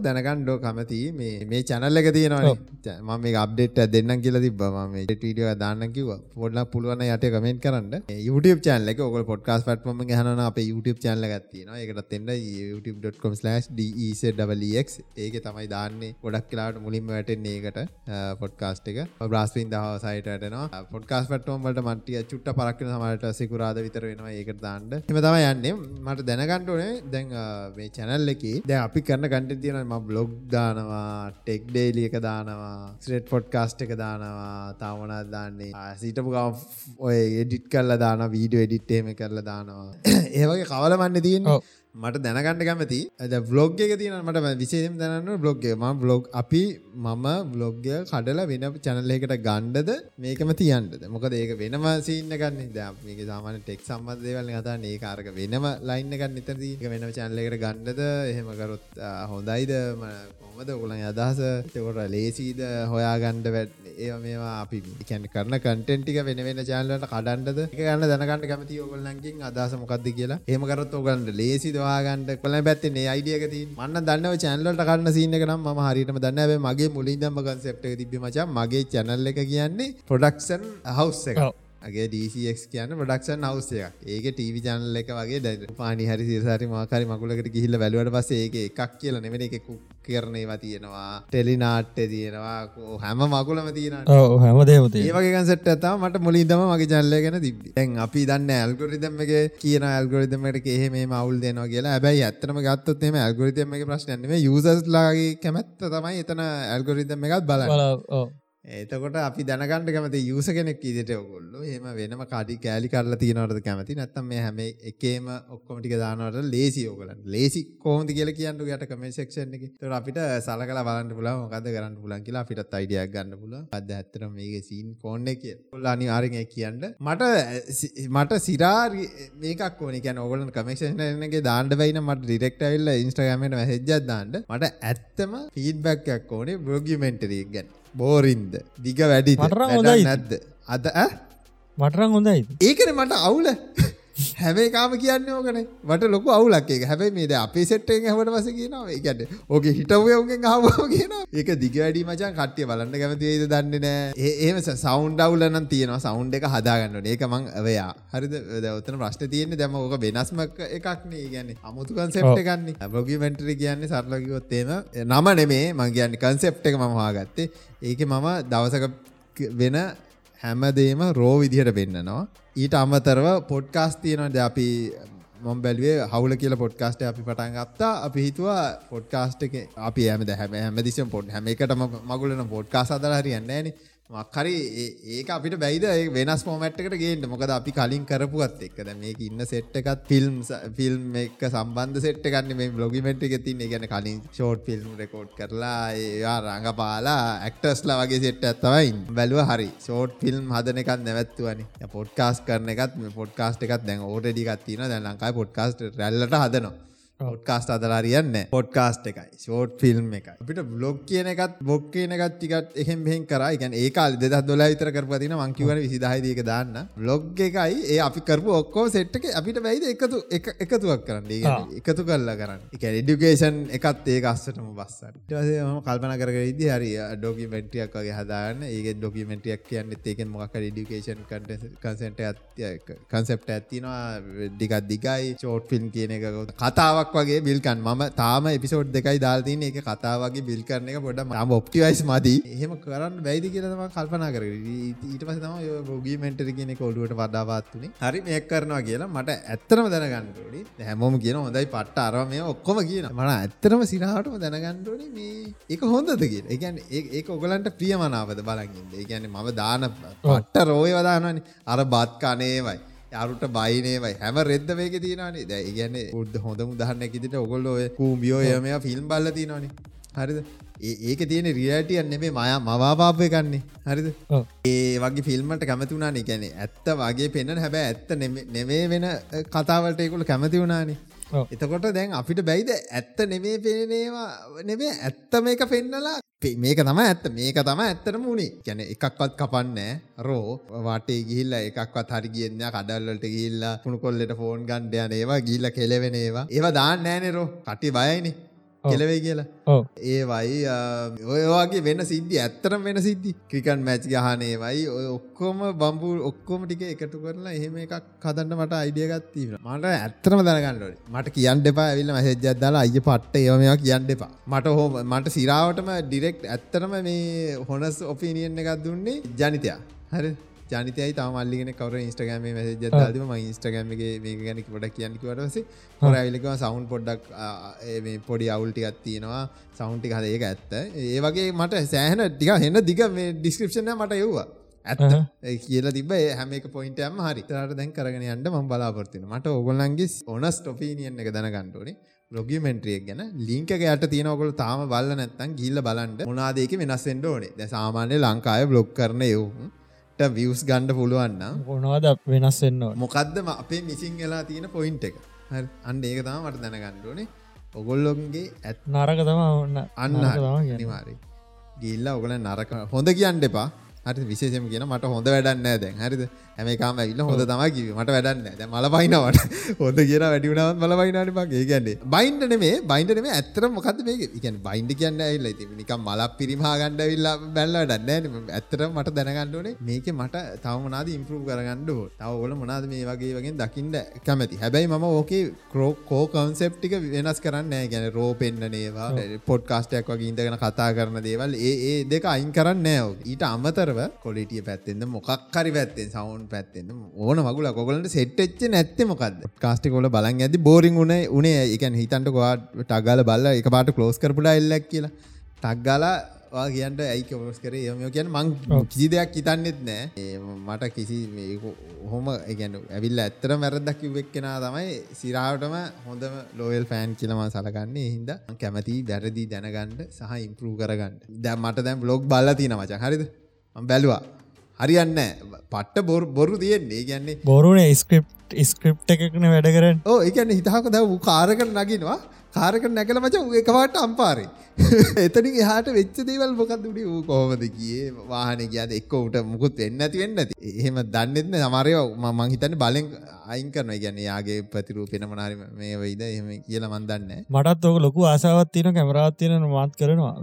ඕක කැමති මේ මේ channel එක තියෙනවනේ. මම මේක අප්ඩේට් දෙන්නම් කියලා තිබ්බා. මම මේ වීඩියෝ එකක් දාන්නම් කිව්වා. පොඩ්ඩක් පුළුවන් යටේ කමෙන්ට් කරන්න. YouTube channel එක platform එකේ අහනවා නම් අපේ YouTube එකක් තියෙනවා. ඒකටත් එන්න youtube.com/dex ඒකේ තමයි දාන්නේ. ගොඩක් වෙලාවට මුලින්ම වැටෙන්නේ ඒකට පොඩ්කාස්ට් එක. බ්‍රාස්වින් දහව සයිට වැටෙනවා. පොඩ්කාස්ට් platform වලට මට ටික චුට්ට පරක් වෙන සමහරට සිකුරාදා විතර වෙනවා ඒකට දාන්න. එහෙම තමයි යන්නේ. මට දැනගන්න ඕනේ දැන් මේ channel එකේ දැන් අපි කරන content තියෙනවා මම blog දානවා, tech daily එක දානවා, straight podcast එක දානවා, තව මොනවද දාන්නේ. සීටපු ඔය කරලා දානවා, video edit එහෙම කරලා දානවා. ඒ වගේ කවලමන්නේ තියෙන්නේ. මට දැනගන්න කැමති ඇද බ්ලොග් එක තියෙන මට විශේෂම දැනන්න බ්ලොග් ම බ්ලොග් අපි මම බ්ලොග්ග කඩල වෙන චැනල්ලෙකට ගණ්ඩද මේකම තියන්ට මොකද ඒක වෙනම සීන්න ගන්න ද මේක සාමාන ටෙක් සම්බන්ධ දේවල් කතා ඒ කාරක වෙනම ලයින්න ගන්න නිතරදී වෙනම චැනල්ලෙකට ගණ්ඩද එහෙමකරොත් හොඳයිද? කොමද ඔගුලන් අදහස? තකොට ලේසිීද? හොයාගණ්ඩ වැඩ ඒ මේවා අපි කැන කරන කටෙන්ටික වෙන වෙන චාලට කඩන්ඩද ගන්න දැනගන්න කැමති ඔගල්ලන්කින් අදහස මොකක්ද කියලා. ඒමකරත් ඔගන්ට ලේසිද වාගන්ට කොල පැත්තේ අයිඩියකති මන්න දන්නව චැනලට කන්න සිීනක නම් ම හරිටම දන්නව මගේ මුලින්දම්ම කන්සෙප්ට තිබි මචා මගේ චැනල්ල එක කියන්නේ ප්‍රොඩක්ෂන් හවස් එක. ගේ DCX කියන්න ප්‍රඩක්ෂන් හවස් එකක්. ඒක ටීවි චනල්ල එක වගේ ද පානි හරි සිරසාරි මාකරි මකුලකට ගිහිල්ල වැලුවට පස ඒක එකක් කියල නෙමෙන එක කරනවා තියෙනවා ටෙලිනාට්ට තියෙනවා හැම මකුලම තියෙන හැම දේවත ඒවගේ කන්සෙට් ඇතා මට මුලින්දම මගේ චල්ල ගැන තිබ දැන් අපි දන්න ඇල්ගොරිදම් එක කියන ඇල්ගොරිදමට එහෙම මවුල් දෙනවා කියලා. හැබැයි ඇත්තනම ගත්තොත් එම ඇල්ගොරිතම එක ප්‍රශ්නයන්නේ යුසස්ලාගේ කැමැත්ත තමයි එතන ඇල්ගොරිදම් එකත් බල එතකොට අපි දැනගන්න කැමති යුස කෙනෙක් ඉදිට ඔගොල්ලු එම වෙනම කඩි කෑලි කරලා තියනවට කැමති? නැත්තම් මේ හැම එකේම ඔක්කොමටික දානවට ලේසි ඕගලන් ලේසි කෝමති කියල කියන්න යට කම ෙක්ෂන් එක. තොර අපිට සලකල බලන්න පුලා මොකද කරන්න පුලන් කියලා අපිට අයිඩියක් ගන්න පුල අද ඇත්තර මේක සීන් කොන්න කිය ොල්ල අනිවාරෙන් කියන්න. මට මට සිරා මේකක් ඕන. කියන ඔගලන් කමේක්ෂන්ගේ දාන්න බයින මට ඩිරෙක්ට වෙල්ල ඉන්ස්ට්‍රගමට හෙජ්ජත් දාන්න. මට ඇත්තම ෆීඩ්බැක්යක් ඕනේ බ්‍රෝගිමෙන්ටරීක් ගැන්න බෝරින්ද? දිග වැඩි නැද්ද? අද මටරං හොඳයි ඒකන මට අවුල හැබේ කාම කියන්න ඕකන. මට ලොක අවුලක් හැබයි මේද අපේ සෙට්ටෙන් හවට වස කියනවා. ඒකට ඕක හිටවයෝගෙන් හාව කියන ඒක දිග වැඩි මචන් කට්ටිය බලන්න කැමතිේද දන්න නෑ. ඒම සෞන්් අවුලන තියෙනවා. සෞන්් එක හදාගන්න ඒක මං අවයා හරිද? දවතන ප්‍රශ්න තියෙන්නේ දැම ඕක වෙනස්ම එකක්නේ. ගැන අමුතු කන්සෙප්ට ගන්න බොගිමෙන්ටරි කියන්නේ සරලකිවොත්තේම නම නෙමේ. මං කියන්න කන්සෙප් එක මමවා ගත්තේ ඒක මම දවසක වෙන හැමදේම රෝ විදිහට පෙන්න්නනවා ඊට අමතරව පොඩ්කාස් තියනට අපි මොම් බැලුවේ හවුල කියල පොඩ්කාස්ට අපි පටන් ගත්තා. අපි හිතුවා පොඩ්කාස්ට් එක අපි ඇමද හැම හැමදිසිම් පොඩ් හැම එකටම මගුලන පොඩ්කාස් අදර හරියන්නේන මක්හරි ඒක අපිට බැයිද? වෙනස් පෝමට්කට ගේට මොකද අපි කලින් කරපුත් එක්කද මේක ඉන්න සෙට් එකත් ෆිල්ම් ෆිල්ම් එක සම්බන්ධ සෙට් ගන්න මේ බ්ලොගිමෙන්ට් එක තින්න ගැන කලින් ෂෝට් ෆිල්ම් රෙකෝඩ් කරලා ඒවා රඟපාලා ඇක්ටස්ලා වගේ සෙට් ඇත්තවයි බැලුව හරි. ෂෝට් ෆිල්ම් හදන එකත් නැවත්තුවනි. පොඩ්කාස් කරන එකත් පොඩ්කාස්ට එකත් දැන් ඕටඩිකත් තින දැන් ලංකායි පොඩ්කාස්ට රැල්ලට හදනවා. පොඩ්කාස්ට අදලාරියන්න පොඩ්කාස්ට එකයි. ෂෝට් ෆිල්ම් එක අපිට බ්ලොග් කියන එකත් බොක් කියන එකත් ටිකත් එහෙම මෙහෙන් කරා. එකන් ඒ කාලේ 2012 විතර කරපුවා තියෙන මං කිව්වනේ 20000 දී එක දාන්න. බ්ලොග් එකයි. ඒ අපි කරපු ඔක්කොම සෙට් එකේ අපිට බැයිද එකතු එකතුවක් කරන්න. ඒ කියන්නේ එකතු කරලා කරන්න. ඒ කියන්නේ එඩියුකේෂන් එකත් ඒක අස්සටම පස්සේ මම කල්පනා කර කර ඉද්දි හරි ඩොකියුමෙන්ටරියක් වගේ හදාගන්න. ඒකේ ඩොකියුමෙන්ටරියක් කියන්නේත් ඒකෙන් මොකක් හරි එඩියුකේෂන් කන්සෙන්ට් එකක් කන්සෙප්ට් තියෙනවා. ටිකක් දිගයි. ෂෝට් ෆිල්ම් කියන එක. කතාවක් කතාවක් වගේ බිල්කන් ම තාම එපිසෝඩ් දෙකයි දාල්තින එක කතාවගේ බිල් කරන එක පොඩ ම ඔප්ටිවයිස් මදී. එහෙම කරන්න බැයිදි කියලම කල්පනා කර ඊට පස තම රෝගීමෙන්ටර කියන කොඩුවට වඩාවත්තුනේ හරි මේක් කරනවා කියලා මට ඇත්තරම දැනගන්නඩි හැමෝම කියන හොඳයි පට්ට අරම මේ ඔක්කොම කියන මට ඇත්තරම සිරහටම දැනගන්නඩන මේ එක හොඳද කිය එකන් ඒ ඔගලන්ට ප්‍රියමනාවද බලගින්ද ඒගැන මම දාන පට්ට රෝය වදානනි අර බත් කනේවයි යාරුට බයිනේවයි හැම රෙද්ද මේක තියෙනනේ දැ ඉගැන්නේ උද්ද හොඳ මුදහන්න කිදිට ඔගොල්ලො කූම්බියෝ යමය ෆිල්ම් බල්ල තියෙනවානේ. හරිද? ඒක තියෙන රියටියන් නෙමේ මයා මවාපාපය කන්නේ හරිද? ඒ වගේ ෆිල්මට කැමතිවුණනේ ගැන ඇත්ත වගේ පෙන්න්න හැබැ ඇත්ත නෙමේ වෙන කතාවලට එකුල කැමති වුණානේ. එතකොට දැන් අපිට බැයිද? ඇත්ත නෙමේ පෙනේවා නෙමේ ඇත්ත මේක පෙන්නලා මේක තම ඇත්ත මේක තම ඇත්තටම වුණේ. ගැන එකක්වත් කපන්න රෝ වාටේ ගිල්ල එකක්වත් හරි කියන්න කඩල්ලට ගිල්ලා පුුණු කොල්ලට ෆෝන් ගන්ඩයන ඒවා ගිල්ල කෙලවෙන ඒවා. ඒවා දාන්න නෑනෙරෝ කටි බයයිනේ. කෙලවේ කියලා. ඒවයි ඔයවාගේ වෙන සිද්ධි ඇත්තරම් වෙන සිද්ධි. ක්‍රිකන් මැච් ගහනේ වයි ඔය ඔක්කොම බම්පු ඔක්කොම ටික එකතු කරලා එහෙම එකක් කදන්න මට අයිඩියගත්තිීම මට ඇත්තරම දැනගන්නඩ මට කියන්න එපා ඇවිල්ල මැසජ්ජදාලා අය පට්ට ඒවමයක් කියන්න එපා. මට හෝ මට සිරාවටම ඩිරෙක්් ඇත්තරම මේ හොනස් ඔපිනියන් එකක් දුන්නේ ජනිතයා. හරි ජනිතයි තම මල්ලිගෙන කවර ඉස්ටගෑම මැසජ දාදම ම ඉස්ටගෑමගේ මේ ගැනි පොඩක් කියන්නකිවටස හොර ඇවිලිකව සවුන් පොඩ්ඩක් පොඩි අවුල්ටිකත් තියෙනවා. සෞන්ටි හද ඒක ඇත්ත. ඒ වගේ මට සෑහන ටික හෙන්න දිග මේ ඩිස්ක්‍රපෂන මට එව්වා. ඇත්ත. කියල තිබ හැමක පොයින්ටයම හරි. තරට දැන් කරගෙන යන්න ම බලාපොරතින මට ඔගොල්ලන්ගේ ඕනස් ටොපීනියන් එක දැනගන්නඩෝනේ ලොගිමෙන්ට්‍රියක් ගැන. ලිංක යට තියනකොල තාම බල නැත්තන් ගිල්ල බලන්ට මොනාදේක වෙනස්සෙන්ට ඕනේ. ද සාමාන්‍ය ලංකාය බ්ලොග් කරන යවුම් වියස් ගණ්ඩ පුළුවන්න ඕනවාද වෙනස්සෙන්න්න මොකක්දම අපේ මිසින් වෙලා තියෙන පොයින්් එක? අන්න ඒක තම මට දැනගණ්ඩුවනේ ඔගොල්ලොන්ගේ ඇත් නරක තම ඔන්න. අන්න නිවාරි ගිල්ල ඔගල නරක හොඳ කියන්න එපා. හරි විශේෂම කියන මට හොඳ වැඩන්න දැන්. හරිද හැමකාම ඉල්ල හොඳ තම කිව මට වැඩන්න ද මල පයිනවට හොඳ කිය වැඩිුණාවත් මල පයිනට මගේ ගැන්නේ බයින්ඩ නේ බයින්ඩ නේ ඇතර මොකද මේ ගැන බයින්ඩ කියන්න ඇල්ල ති නික මල පිරිමා ගණ්ඩ විල්ලා බැල්ල වැඩන්න ඇත්තර මට දැනගණ්ඩුවනේ මේක මට තවමනාද ඉම්පරූ කරගන්නඩ තවගොල මොනාද මේ වගේ වගේ දකිින්ට කැමති. හැබැයි මම ඕකේ කරෝ කෝ කන්සෙප්ටික වෙනස් කරන්න ගැන රෝ පෙන්න්නනේවා පොඩ්කාස්ටයක් වගේ ඉඳගෙන කතා කරන දේවල්. ඒ දෙක අයින් කරන්න නෑ ඊට අමතරව කොලිටිය පැත්තෙන්ද මොකක්කරි පැත්තෙන් සවුන් පැත්තෙන්. ඕන මගුල කොගලට සෙට්ච්ච නැත්ත මොකද කාස්ටි කොල බලන් ඇති බෝරිං උන උනේ. එකන් හිතන්ට කොවාට ටගල බල්ල එක පාට කලෝස් කරපුට එල්ලක් කියලා. ටක්ගලා කියන්ට ඇයික ඔස් කර? යම කියන් මං කිසි දෙයක් හිතන්නෙත් නෑ. මට කිසි හොම ගැන ඇවිල්ල ඇත්තර මැරදක් කිවෙක් කෙනා තමයි සිරාවටම හොඳම ලෝයල් ෆෑන් කියලම සලකන්නේ. හින්ද කැමති වැරදි දැනගණ්ඩ සහ ඉම්පරූ කරගන්න. දැ මට දැම් බ්ලොග් බල්ල තින මච. හරිද? බැලවා හරියන්න පට්ට බොර තියෙන්නේ. ගැන්නේ බොරුණ ස්ක්‍රප් ස්ක්‍රප් එකකන වැඩ කරන්න. ඕ එකන්න හිතහක දැව කාරකට නගිනවා කාරක නැකල මච එකවාට අම්පාරේ. එතනි එහට වෙච්ච දේවල් මොකක්දුඩි වූ කොහොමද කියේ වාහන කියද එක්කෝට මුකුත් එන්න ඇති වෙන්න ඇති එහෙම දන්නෙත්න සමරය මං හිතන්න බලෙන් අයින් කරන ගැන යාගේ ප්‍රතිරූ පෙන මනාර මේ වයිද එහෙම කියල මන්දන්න මටත් ඕක ලොකු ආසාවත්තින කැමරාත්තියන මාත් කරනවා.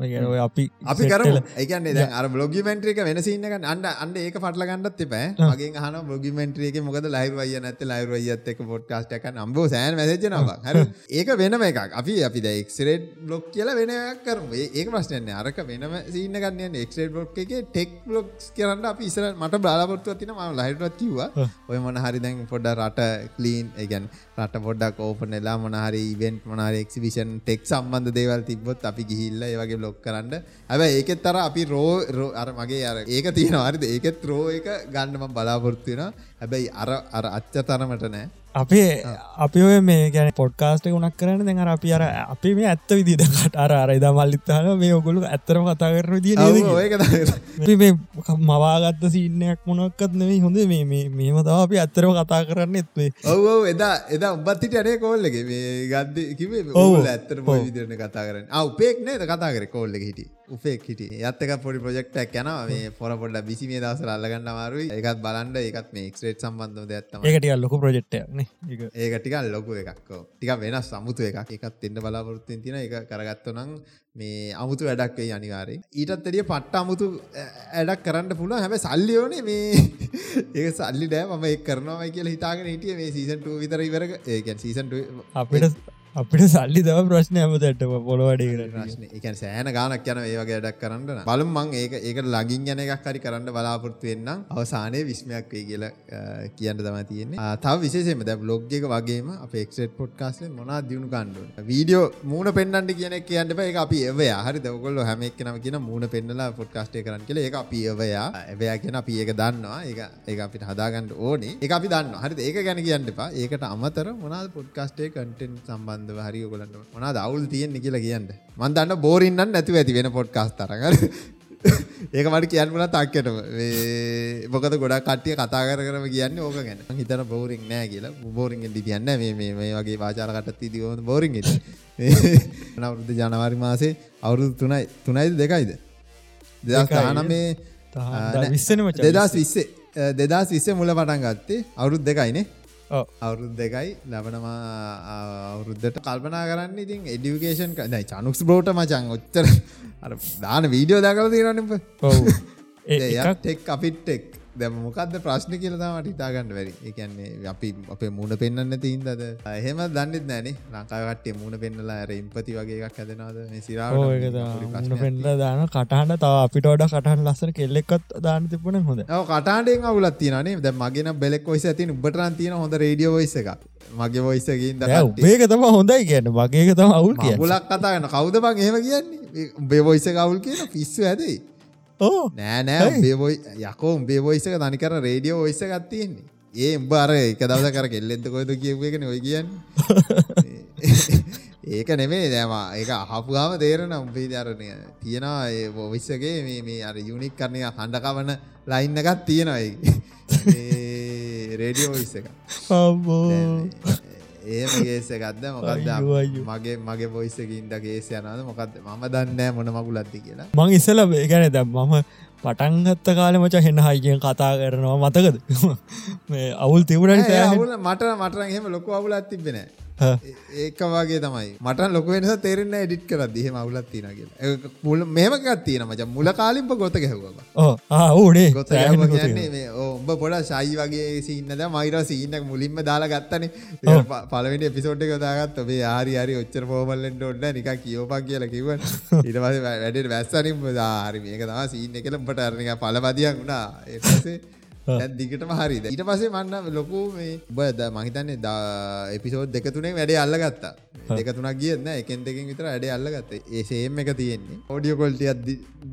අපි අපි කර ඒකන්නේ අර බ්ලොගිමෙන්ට්‍රික වෙනසින්නක අන්න අන්න ඒක පටල ගන්නත් එපෑ මගේ හන බ්ලොගිමෙන්ට්‍රියක මොකද ලයිරවය නැත ලයිරවයත් එක පොට්කාස්ටක නම්බෝ සෑන් වැදජනවා හ. ඒක වෙනම එකක් අපි අපි ද එක්රේට් බ්ලොක් කියලා වෙනයක් කරම. ඒක ප්‍රශ්නයන්න අරක වෙනම සීන ගන්න එක්ේ බ්ලොක් එක ටෙක් බ්ලොක්ස් කරන්න අපි ඉසර මට බලාපොත්තුව තින ම ලහිටවත් කිව්වා. ඔය මොන හරි දැන් පොඩ රට කලීන් ඒගැන් රට පොඩ්ඩක් ඕපනෙලා මොනහරි ඉවෙන්ට් මොනහරි එක්සිවිෂන් ටෙක් සම්බන්ධ දේවල් තිබොත් අපි ගිහිල්ල ඒවගේ බ්ලොක් කරන්න. ඇබ ඒකෙත් තර අපි රෝ අර මගේ අර ඒක තියෙනවාරිද ඒකෙත් රෝ එක ගන්නම බලාපොරත්තුවෙන හැබැයි අර අර අච්ච තරමට නෑ අපේ අපි ඔය මේ ගැන පොඩ්කාස්ට ගුණක් කරන දැන් අර අපි අර අපි මේ ඇත්ත විදිදකට අර අර එදා මල්ලිත්තාන මේ ඔගොලු ඇත්තරම කතා කරන දිය මේ මවාගත්ත සින්නයක් මොනක්කත් නෙවෙයි හොඳ මේ මේම තව අපි ඇත්තරම කතා කරන්න එත්වේ ඔව එදා එදා උබත්තිට අනේ කෝල්ලගේ මේ ගද්ද කිවේ ඔවුල ඇත්තර පො විදිරන කතා කරන්න. අවපේක් නේද? කතා කර කෝල්ල හිටිය. උපෙක් හිට යත්තක පොඩි ප්‍රජෙක්ටක් යන මේ පොර පොඩ බිසි මේ දවස අල්ලගන්න මාරුයි එකත් බලන්ඩ එකත් මේ එක්ස්රේට් සම්බන්ධ ඇත්තම ඒකට ලොක ප්‍රජෙක්්න ඒකටික ලොකු එකක්කෝ ටික වෙනස් සමුතු එකක්. එකත් එන්න බලාපොරත්තුවෙන් තින එක කරගත්ත නම් මේ අමුතු වැඩක් වේ අනිවාරේ ඊටත් එඩිය පට්ට අමුතු ඇඩක් කරන්න පුළුව හැබ සල්ලියෝනේ මේ ඒ සල්ලි දෑ ම එක් කරනවා කියල හිතාගෙන හිටිය මේ සීසන්ට විතර ඉවර ඒකැන් සීසන්ට අපිට අපිට සල්ලි දව ප්‍රශ්නය ඇමතට පොළොවඩි ප්‍රශ්න. එක සෑන ගානක් යන ඒ වගේ ඩක් කරන්න බලම් මං ඒක ඒක ලගින් යන එකක් හරි කරන්න බලාපොරත්තු වෙන්න අවසානය විශ්මයක් වේ කියල කියන්න තම තියෙන්නේ. තව විශේෂම දැ බ්ලොග් එක වගේම අප එක්ට පොට්කාස්ල මොනා දියුණු කණ්ඩුව වීඩියෝ මූුණ පෙන්න්නට කියන කියන්න එක අපි එවය හරි දවගොල්ල හැමක් නම කියන මූුණ පෙන්නලා පොට්කාස්ටේ කරන්න කියල. එක අපි එවයා එවයා කියන අපි ඒක දන්නවා. ඒ ඒ අපිට හදාගන්නඩ ඕනේ. එක අපි දන්න හරි ඒක ගැන කියන්න එපා. ඒකට අමතර මොනාද පොඩ්කාස්ටේ කටෙන් සම්බන්ධ සම්බන්ධව හරි ඔගලන්ට මොනා දවුල් තියෙන්නේ කියලා කියන්න. මන් දන්න බෝරින්නන් නැතිව ඇති වෙන පොඩ්කාස් තරගර ඒක මට කියන්න පුල තක්කටම මොකද ගොඩක් කට්ටිය කතා කර කරම කියන්න ඕක ගැන. හිතන බෝරික් නෑ කියලා. බෝරිගෙන් දිියන්න මේ වගේ වාචාරකටත් තිදිවන බෝරිග නවරුද්ධ ජනවාරි මාසේ අවුරුදු තුනයි. තුනයිද දෙකයිද? දෙදස් තාන මේ විස්සනම දෙදස් විස්සේ දෙදස් විස්සේ මුල පටන් ගත්තේ අවුරුද් දෙකයිනේ අවුරුද් දෙකයි ලබනවා අවුරුද්ධට කල්පනා කරන්න ඉතින් එඩියුකේෂන් දයි චනුක්ස් බෝට මචන් ඔච්චර දාන වීඩියෝ දකල තිරන්නප ඔව. ටෙක් අපිට්ටෙක් දැම මොකක්ද ප්‍රශ්න කියලතාමට ඉතාගන්න වැරි එකන්නේ අපි අපේ මුණ පෙන්න්න තිීන්දද එහෙම දන්නෙත් නෑනේ ලංකාවටේ මුණ පෙන්නලා ඇර ඉම්පති වගේ එකක් ඇදනවාද සිරා පෙන්ල දාන කටහන්න තව අපිට ඩ කටහන් ලස්සන කෙල්ලෙක්ත් දාන තිබන හොඳ කටාඩෙන් අවුලත් තිනේ ද මගෙන බෙලෙක් ොයිස ඇතින උබටරන් තියන හොඳ රඩියෝ ොයිස එක මගේ වොයිසකින් ඒක තම හොඳයි කියන්න. මගේක තම අවුල් කිය ගොලක් කතාගන්න කවුද බං එහෙම කියන්නේ? බේවොයිස කවුල් කියන පිස්සු ඇදයි නෑ නෑ බේබොයි යකෝ බේබොයිසක තනිකර රේඩියෝ ඔයිස ගත්තියෙන්නේ ඒ බර එක දවස කර කෙල්ලෙද කොයද කියවගෙන ඔය කියන්න. ඒක නෙමේ දෑමා ඒක අහපුගාම තේරෙන උඹේ දරණය තියෙනවා ඒ ඔවිස්සගේ මේ මේ අර යුනික් කරණය හඬකවන ලයින්න එකත් තියෙනයි රේඩියෝ ඔයිස්ස එක ඒම ගේස ගත්ද මොකක්ද? මගේ මගේ පොයිස්සකින්ද ගේස යනද මොකක්ද? මම දන්න මොන මගුලත්ති කියලා. මං ඉස්සල ඒගැන දැම් මම පටන්ගත්ත කාල මච හෙන්න හයිගෙන් කතා කරනවා මතකද? මේ අවුල් තිවුණට මට මට එහෙම ලොක අවුලත් තිබෙන ඒක වගේ තමයි. මට ලොක වෙනස තේරෙන්න එඩිට් කර දහෙම අවුලත් තින කියලා. මුල මෙහමකත් තියෙන මච. මුල කාලින්ප ගොත ගැහවා ඕනේ ගොත ඔබ පොඩ ශයි වගේ සින්නද මයිර සිීනක් මුලින්ම දාලා ගත්තන. පලවෙනි එපිසෝට් එක දාගත් ඔබේ ආරි හරි ඔච්චර පෝමල්ලෙන්ට ඔන්න නික කියෝපක් කියලා කිව ඉටවස වැඩට වැස්සනින් ආරි මේක තම සිීන්න කලම්පට අරනික පලපදියක් වුණා. ඒසේ දිගටම හරිද ඊට පසේ මන්න ලොකු මේ බද මහිතන්නේ ද එපිසෝඩ් දෙකතුනේ වැඩේ අල්ලගත්තා. දෙකතුනක් කියන්න එකෙන් දෙකින් විතර වැඩේ අල්ලගත්ත. ඒසේම් එක තියෙන්නේ. ඔඩියෝ කොල්ටියක්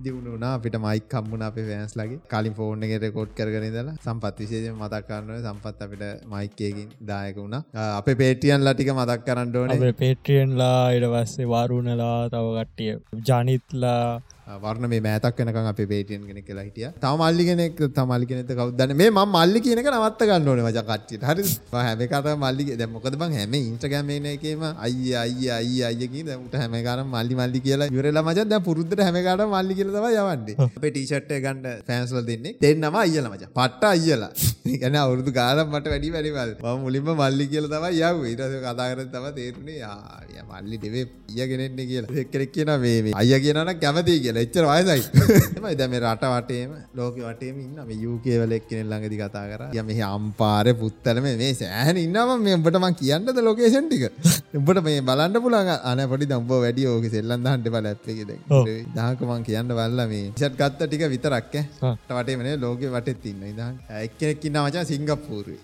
දියුණුනා අපිට මයික් කම්මුණ අපේ ෆෑන්ස් ලගේ කලින් ෆෝර්න් එකට රෙකෝඩ් කරගෙන ඉඳලා සම්පත් විශේෂයෙන් මතක් කරන්න ඕනේ. සම්පත් අපිට මයික් එකකින් දායක වුණා. අපේ පේටියන්ලා ටික මතක් කරන්න ඕනේ. පේටියන්ලා පස්සේ වාරුණලා තව කට්ටිය. ජනිත්ලා වර්ණ මේ මෑතක් වෙනකම් අපේ පේටියන් කෙනෙක් කියලා හිටියා. තව මල්ලි කෙනෙක් තව මල්ලි කෙනෙක්ද කවුද දන්නේ. මේ මම මල්ලි කියන එක නවත්ත ගන්න ඕනේ මචං කට්ටියට. හරිද? මම හැම එකටම මල්ලි දැන් මොකද බං හැම ඉන්ස්ටාග්‍රෑම් එකේන එකේම අයියා අයියා අයියා අයියා කියන දැන් උට හැම එකටම මල්ලි මල්ලි කියලා ඉවරලා මචං දැන් පුරුද්දට හැම එකටම මල්ලි කියලා තමයි යවන්නේ. අපේ ටී-ෂර්ට් එක ගන්න ෆෑන්ස්ලා දෙන්නේ. දෙන්නම අයියලා මචං. පට්ට අයියලා. කියන්නේ අවුරුදු ගානක් මට වැඩි වැඩි මල්. මම මුලින්ම මල්ලි කියලා තමයි යව්වේ. ඊට පස්සේ කතා කරද්දි තමයි තේරුනේ ආ මල්ලි දෙවේ අයියා කෙනෙක්නේ කියලා. එක්කෙනෙක් කියනවා මේ මේ අයියා කියනවා නම් කැමතියි කියලා. එච්චර වයසයි. එමයි දැන් මේ රට වටේම ලෝකෙ වටේම ඉන්න මේ UK වල එක්කෙනෙක් ළඟදී කතා කරා. යා මෙහි අම්පාරේ පුත්තල මේ මේ සෑහෙන ඉන්නවා මම මේ උඹට මං කියන්නද ලොකේෂන් ටික. උඹට මේ බලන්න පුළුවන් අනේ පොඩි උඹ වැඩි ඕකේ සෙල්ලම් දාන්න එපා ලැප් එකේ දැන්. දහක මං කියන්න බලලා මේ ෂර්ට් ගත්ත ටික විතරක් ඈ. රට වටේම නේ ලෝකෙ වටෙත් ඉන්න ඉඳන්. එක්කෙනෙක් ඉන්නවා මචං සිංගප්පූරුවේ.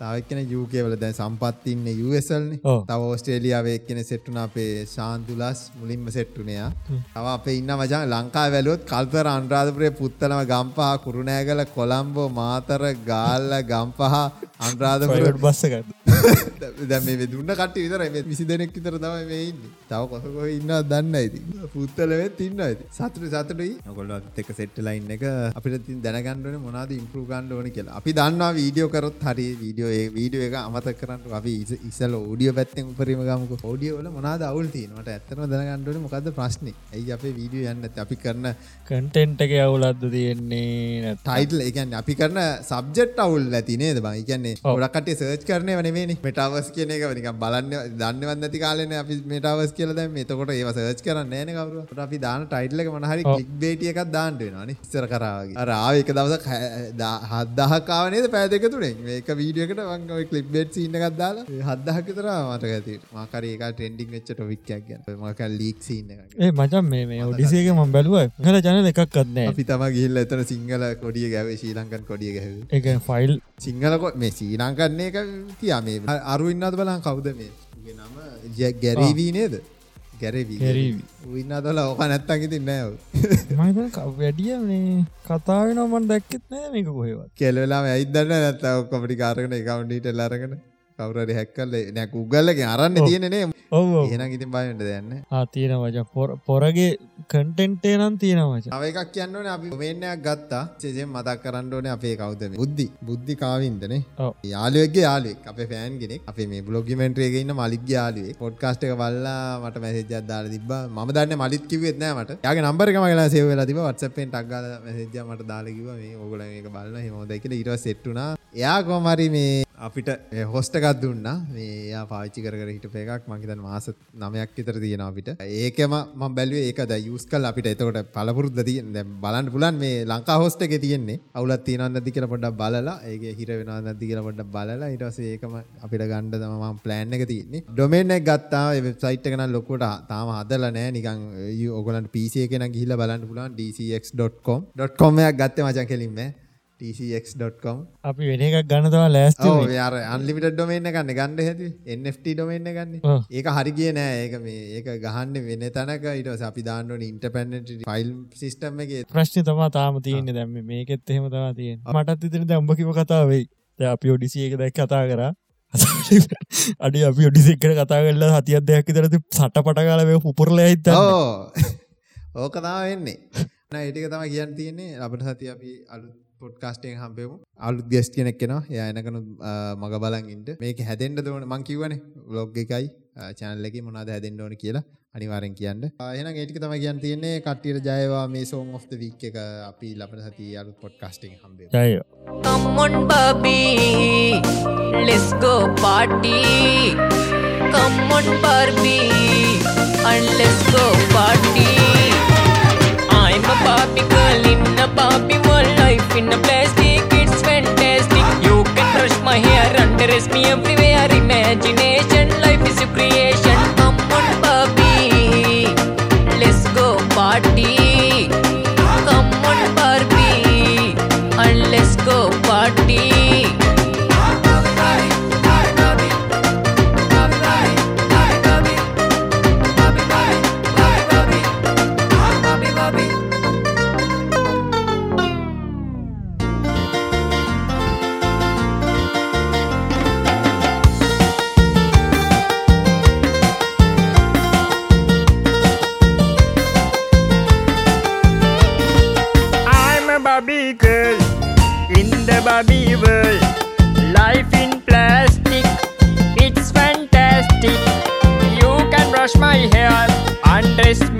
තව එක්කෙනෙක් UK වල දැන් සම්පත් ඉන්නේ US වලනේ. තව ඕස්ට්‍රේලියාවේ එක්කෙනෙක් සෙට් වුණා අපේ ශාන්තුලස් මුලින්ම සෙට් වුණේ. තව අපේ ඉන්න මචං ලංකාවේ වැළුවොත් කල්තර අන්රාධපුරේ පුත්තලම ගම්පහ කුරුණෑගල කොළම්බෝ මාතර ගාල්ල ගම්පහ අන්රාධපුරට බස්සගත් දැ මේ දුන්න කට විතර මේ විසි දෙනෙක් විතර තම මේ ඉන්න. තව කොසකො ඉන්න දන්න ඇති පුත්තලවෙත් ඉන්න ඇති සතුට සතුටයි නොකොල්ලත් එක සෙට්ටලයින්න එක අපිට තින් දැනගන්නඩන මොනාද ඉම්පරු ගන්න ඕන කියලා. අපි දන්නවා වීඩියෝ කරොත් හරි වීඩියෝ ඒ වීඩියෝ එක අමත කරන්න අපි ඉසල ෝඩියෝ පැත්තෙන් උපරීම ගමක. ෝඩියෝල මොනාද අවුල් තිීනට ඇත්තන දැනගන්නඩන මොකද ප්‍රශ්න? ඇයි අපේ වීඩියෝ යන්න අපි කරන කටෙන්ට් එක අවුලද්ද තියෙන්නේ ටයිටල් එකන් අපි කරන සබ්ජෙට් අවුල් ඇතිනේද බයි කියන්නේ ගොඩක්ට සර්ච් කරන වනේ මෙටවස් කියන එක නික බලන්න දන්නවන්න නැති කාලන අපි මෙටවස් කියලද මෙතකොට ඒ සර්ච් කරන්න නෑන කවරුවට අපි දාන ටයිටල්ල මහරි ලික් බේටිය එකක් දාන්නට වෙනවානේ ඉස්සර කරාවගේ රාව එක දවස හදදහකාවනේද පෑදක තුනේ මේක වීඩියකට වංග කලිප් බේට් සින්න එකක් දාලා හදදහක තර මට ඇති මාකර ඒක ටෙන්ඩික් වෙච්ච ටොවික්යක් ගැන. මක ලීක් සින්න ඒ මචන් මේ ඔඩිසේක ම බැලුව හල ජන එකක් කත්නෑ අපි තම ගිල්ල එතන සිංහල කොඩිය ගැව ශ්‍රී ලංකන් කොඩිය ගැහ එක ෆයිල් සිංහලකො මේ ශ්‍රී ලංකන්නේ එක තියා මේ. අරු ඉන්නද බලන් කවුද මේ? නම ගැරීවී නේද? ගැරවී. ඉන්න දල ඕක නැත්තන් ඉතින් නෑව වැඩිය මේ කතාව නමන් දැක්කෙත් නෑ මේක කොහෙවත්. කෙල්වෙලා ඇයිදන්න නැත්ත ඔක්කොමටි කාරගෙන එකකවන්ඩීට ලරගෙන කවුරට හැක්කල්ල නැ උගල්ලගේ අරන්න තියෙනනේ එහෙන ඉතින් බයට දෙන්න තියෙන වජ පොරගේ කටෙන්ටේ නම් තියෙන වච අව එකක් කියන්නන අපි මෙන්නයක් ගත්තා. චෙසෙන් මතක් කරන්නඩෝන අපේ කවුතම බුද්ධි. බුද්ධි කාවින්දනේ යාලුවගේ යාලුවෙක් අප ෆෑන්ගෙනෙක් අපේ මේ බ්ලොගිමෙන්ට්‍රේගන්න මලික් යාලුවේ පොඩ්කාස්ට එක බල්ලා මට මැසේජත් දාල තිබ ම දන්න මලිත් කිවෙත් නෑ මට. යාගේ නම්බරක මගලා සේවලා තිබ වත්සපෙන් ටක්ගල මැසේජ මට දාලකිව මේ ඔගල එක බලන්න හෙමෝදයිකල ඉරව සෙට්ටුනා එයා කොමරි මේ අපිට හොස්ටකත් දුන්න. මේ පාච්චි කර හිට එකක්. මහිතන් මාස නමයක් විතර තියෙන අපිට. ඒකම ම බැලුව ඒකද යුස් කල් අපිට එතකොට පලපුරුද්ද තියන්න බලන්න පුලන් මේ ලංකා හොස්ට එක තියෙන්නේ. අවුලත් තියන නැති කියල පොඩක් බලලා. ඒ හිර වෙන නැති කියල පොඩ බලලා. ඉටස ඒකම අපිට ගණ්ඩ තමම ප්ලෑන් එක තියන්නේ. ඩොමෙන්ක් ගත්තා වෙබ්සයිට් එකන ලොකොට තාම හදල නෑ නිකං ඔගලන් පිසිය කෙන ගිහිල බලන්න පුලන් dcx.com.comයක් ගත්ත මචන් කෙලින්ම. tcx.com අපි වෙන එකක් ගන්නතවා ලෑස්ත යාර අන්ලිමිට ඩොමේන්න ගන්න. ගන්න ඇති NFT ඩොමේන්න ගන්න. ඒක හරි කිය නෑ. ඒක මේ ඒක ගහන්න වෙන තැනක. ඉට අපි දාන්නන ඉන්ටපැන්නට ෆයිල් සිිස්ටම් එක. ප්‍රශ්න තමා තාම තියෙන දැම මේකෙත් එහෙම තවා තියෙන් මටත් ඉතින දැම්ඹකිව කතාවෙයි අපි ඔඩිසිය එක දැක් කතා කරා. අඩි අපි ඔඩිසික්කට කතා කරලා හතියක් දෙයක් තරති සට පටකාලව උපුරල ඇත ඕක තා වෙන්නේ. ඒටික තම කියන්න තියන්නේ. අපට සති අපි අලුත් පොඩ්කාස්ටෙන් හම්බෙමු අලුත් ගෙස්ට් කෙනෙක් කෙනවා එයා එනකනු මග බලන් ඉන්න මේක හැදෙන්න දෝන මං කිව්වනේ ව්ලොග් එකයි channel එකේ මොනවද හැදෙන්න ඕන කියලා අනිවාර්යෙන් කියන්න. එහෙනම් ඒ ටික තමයි කියන්න තියෙන්නේ කට්ටියට ජය වේවා මේ song of the week එක අපි ලබන සතියේ අලුත් podcast එකෙන් හම්බෙමු. ජය. Come on Barbie, let's go party. Come on Barbie, and let's go party. I'm a Barbie girl in a Barbie world. Life in a plastic, it's fantastic. You can brush my hair, and dress me everywhere. Imagination, tres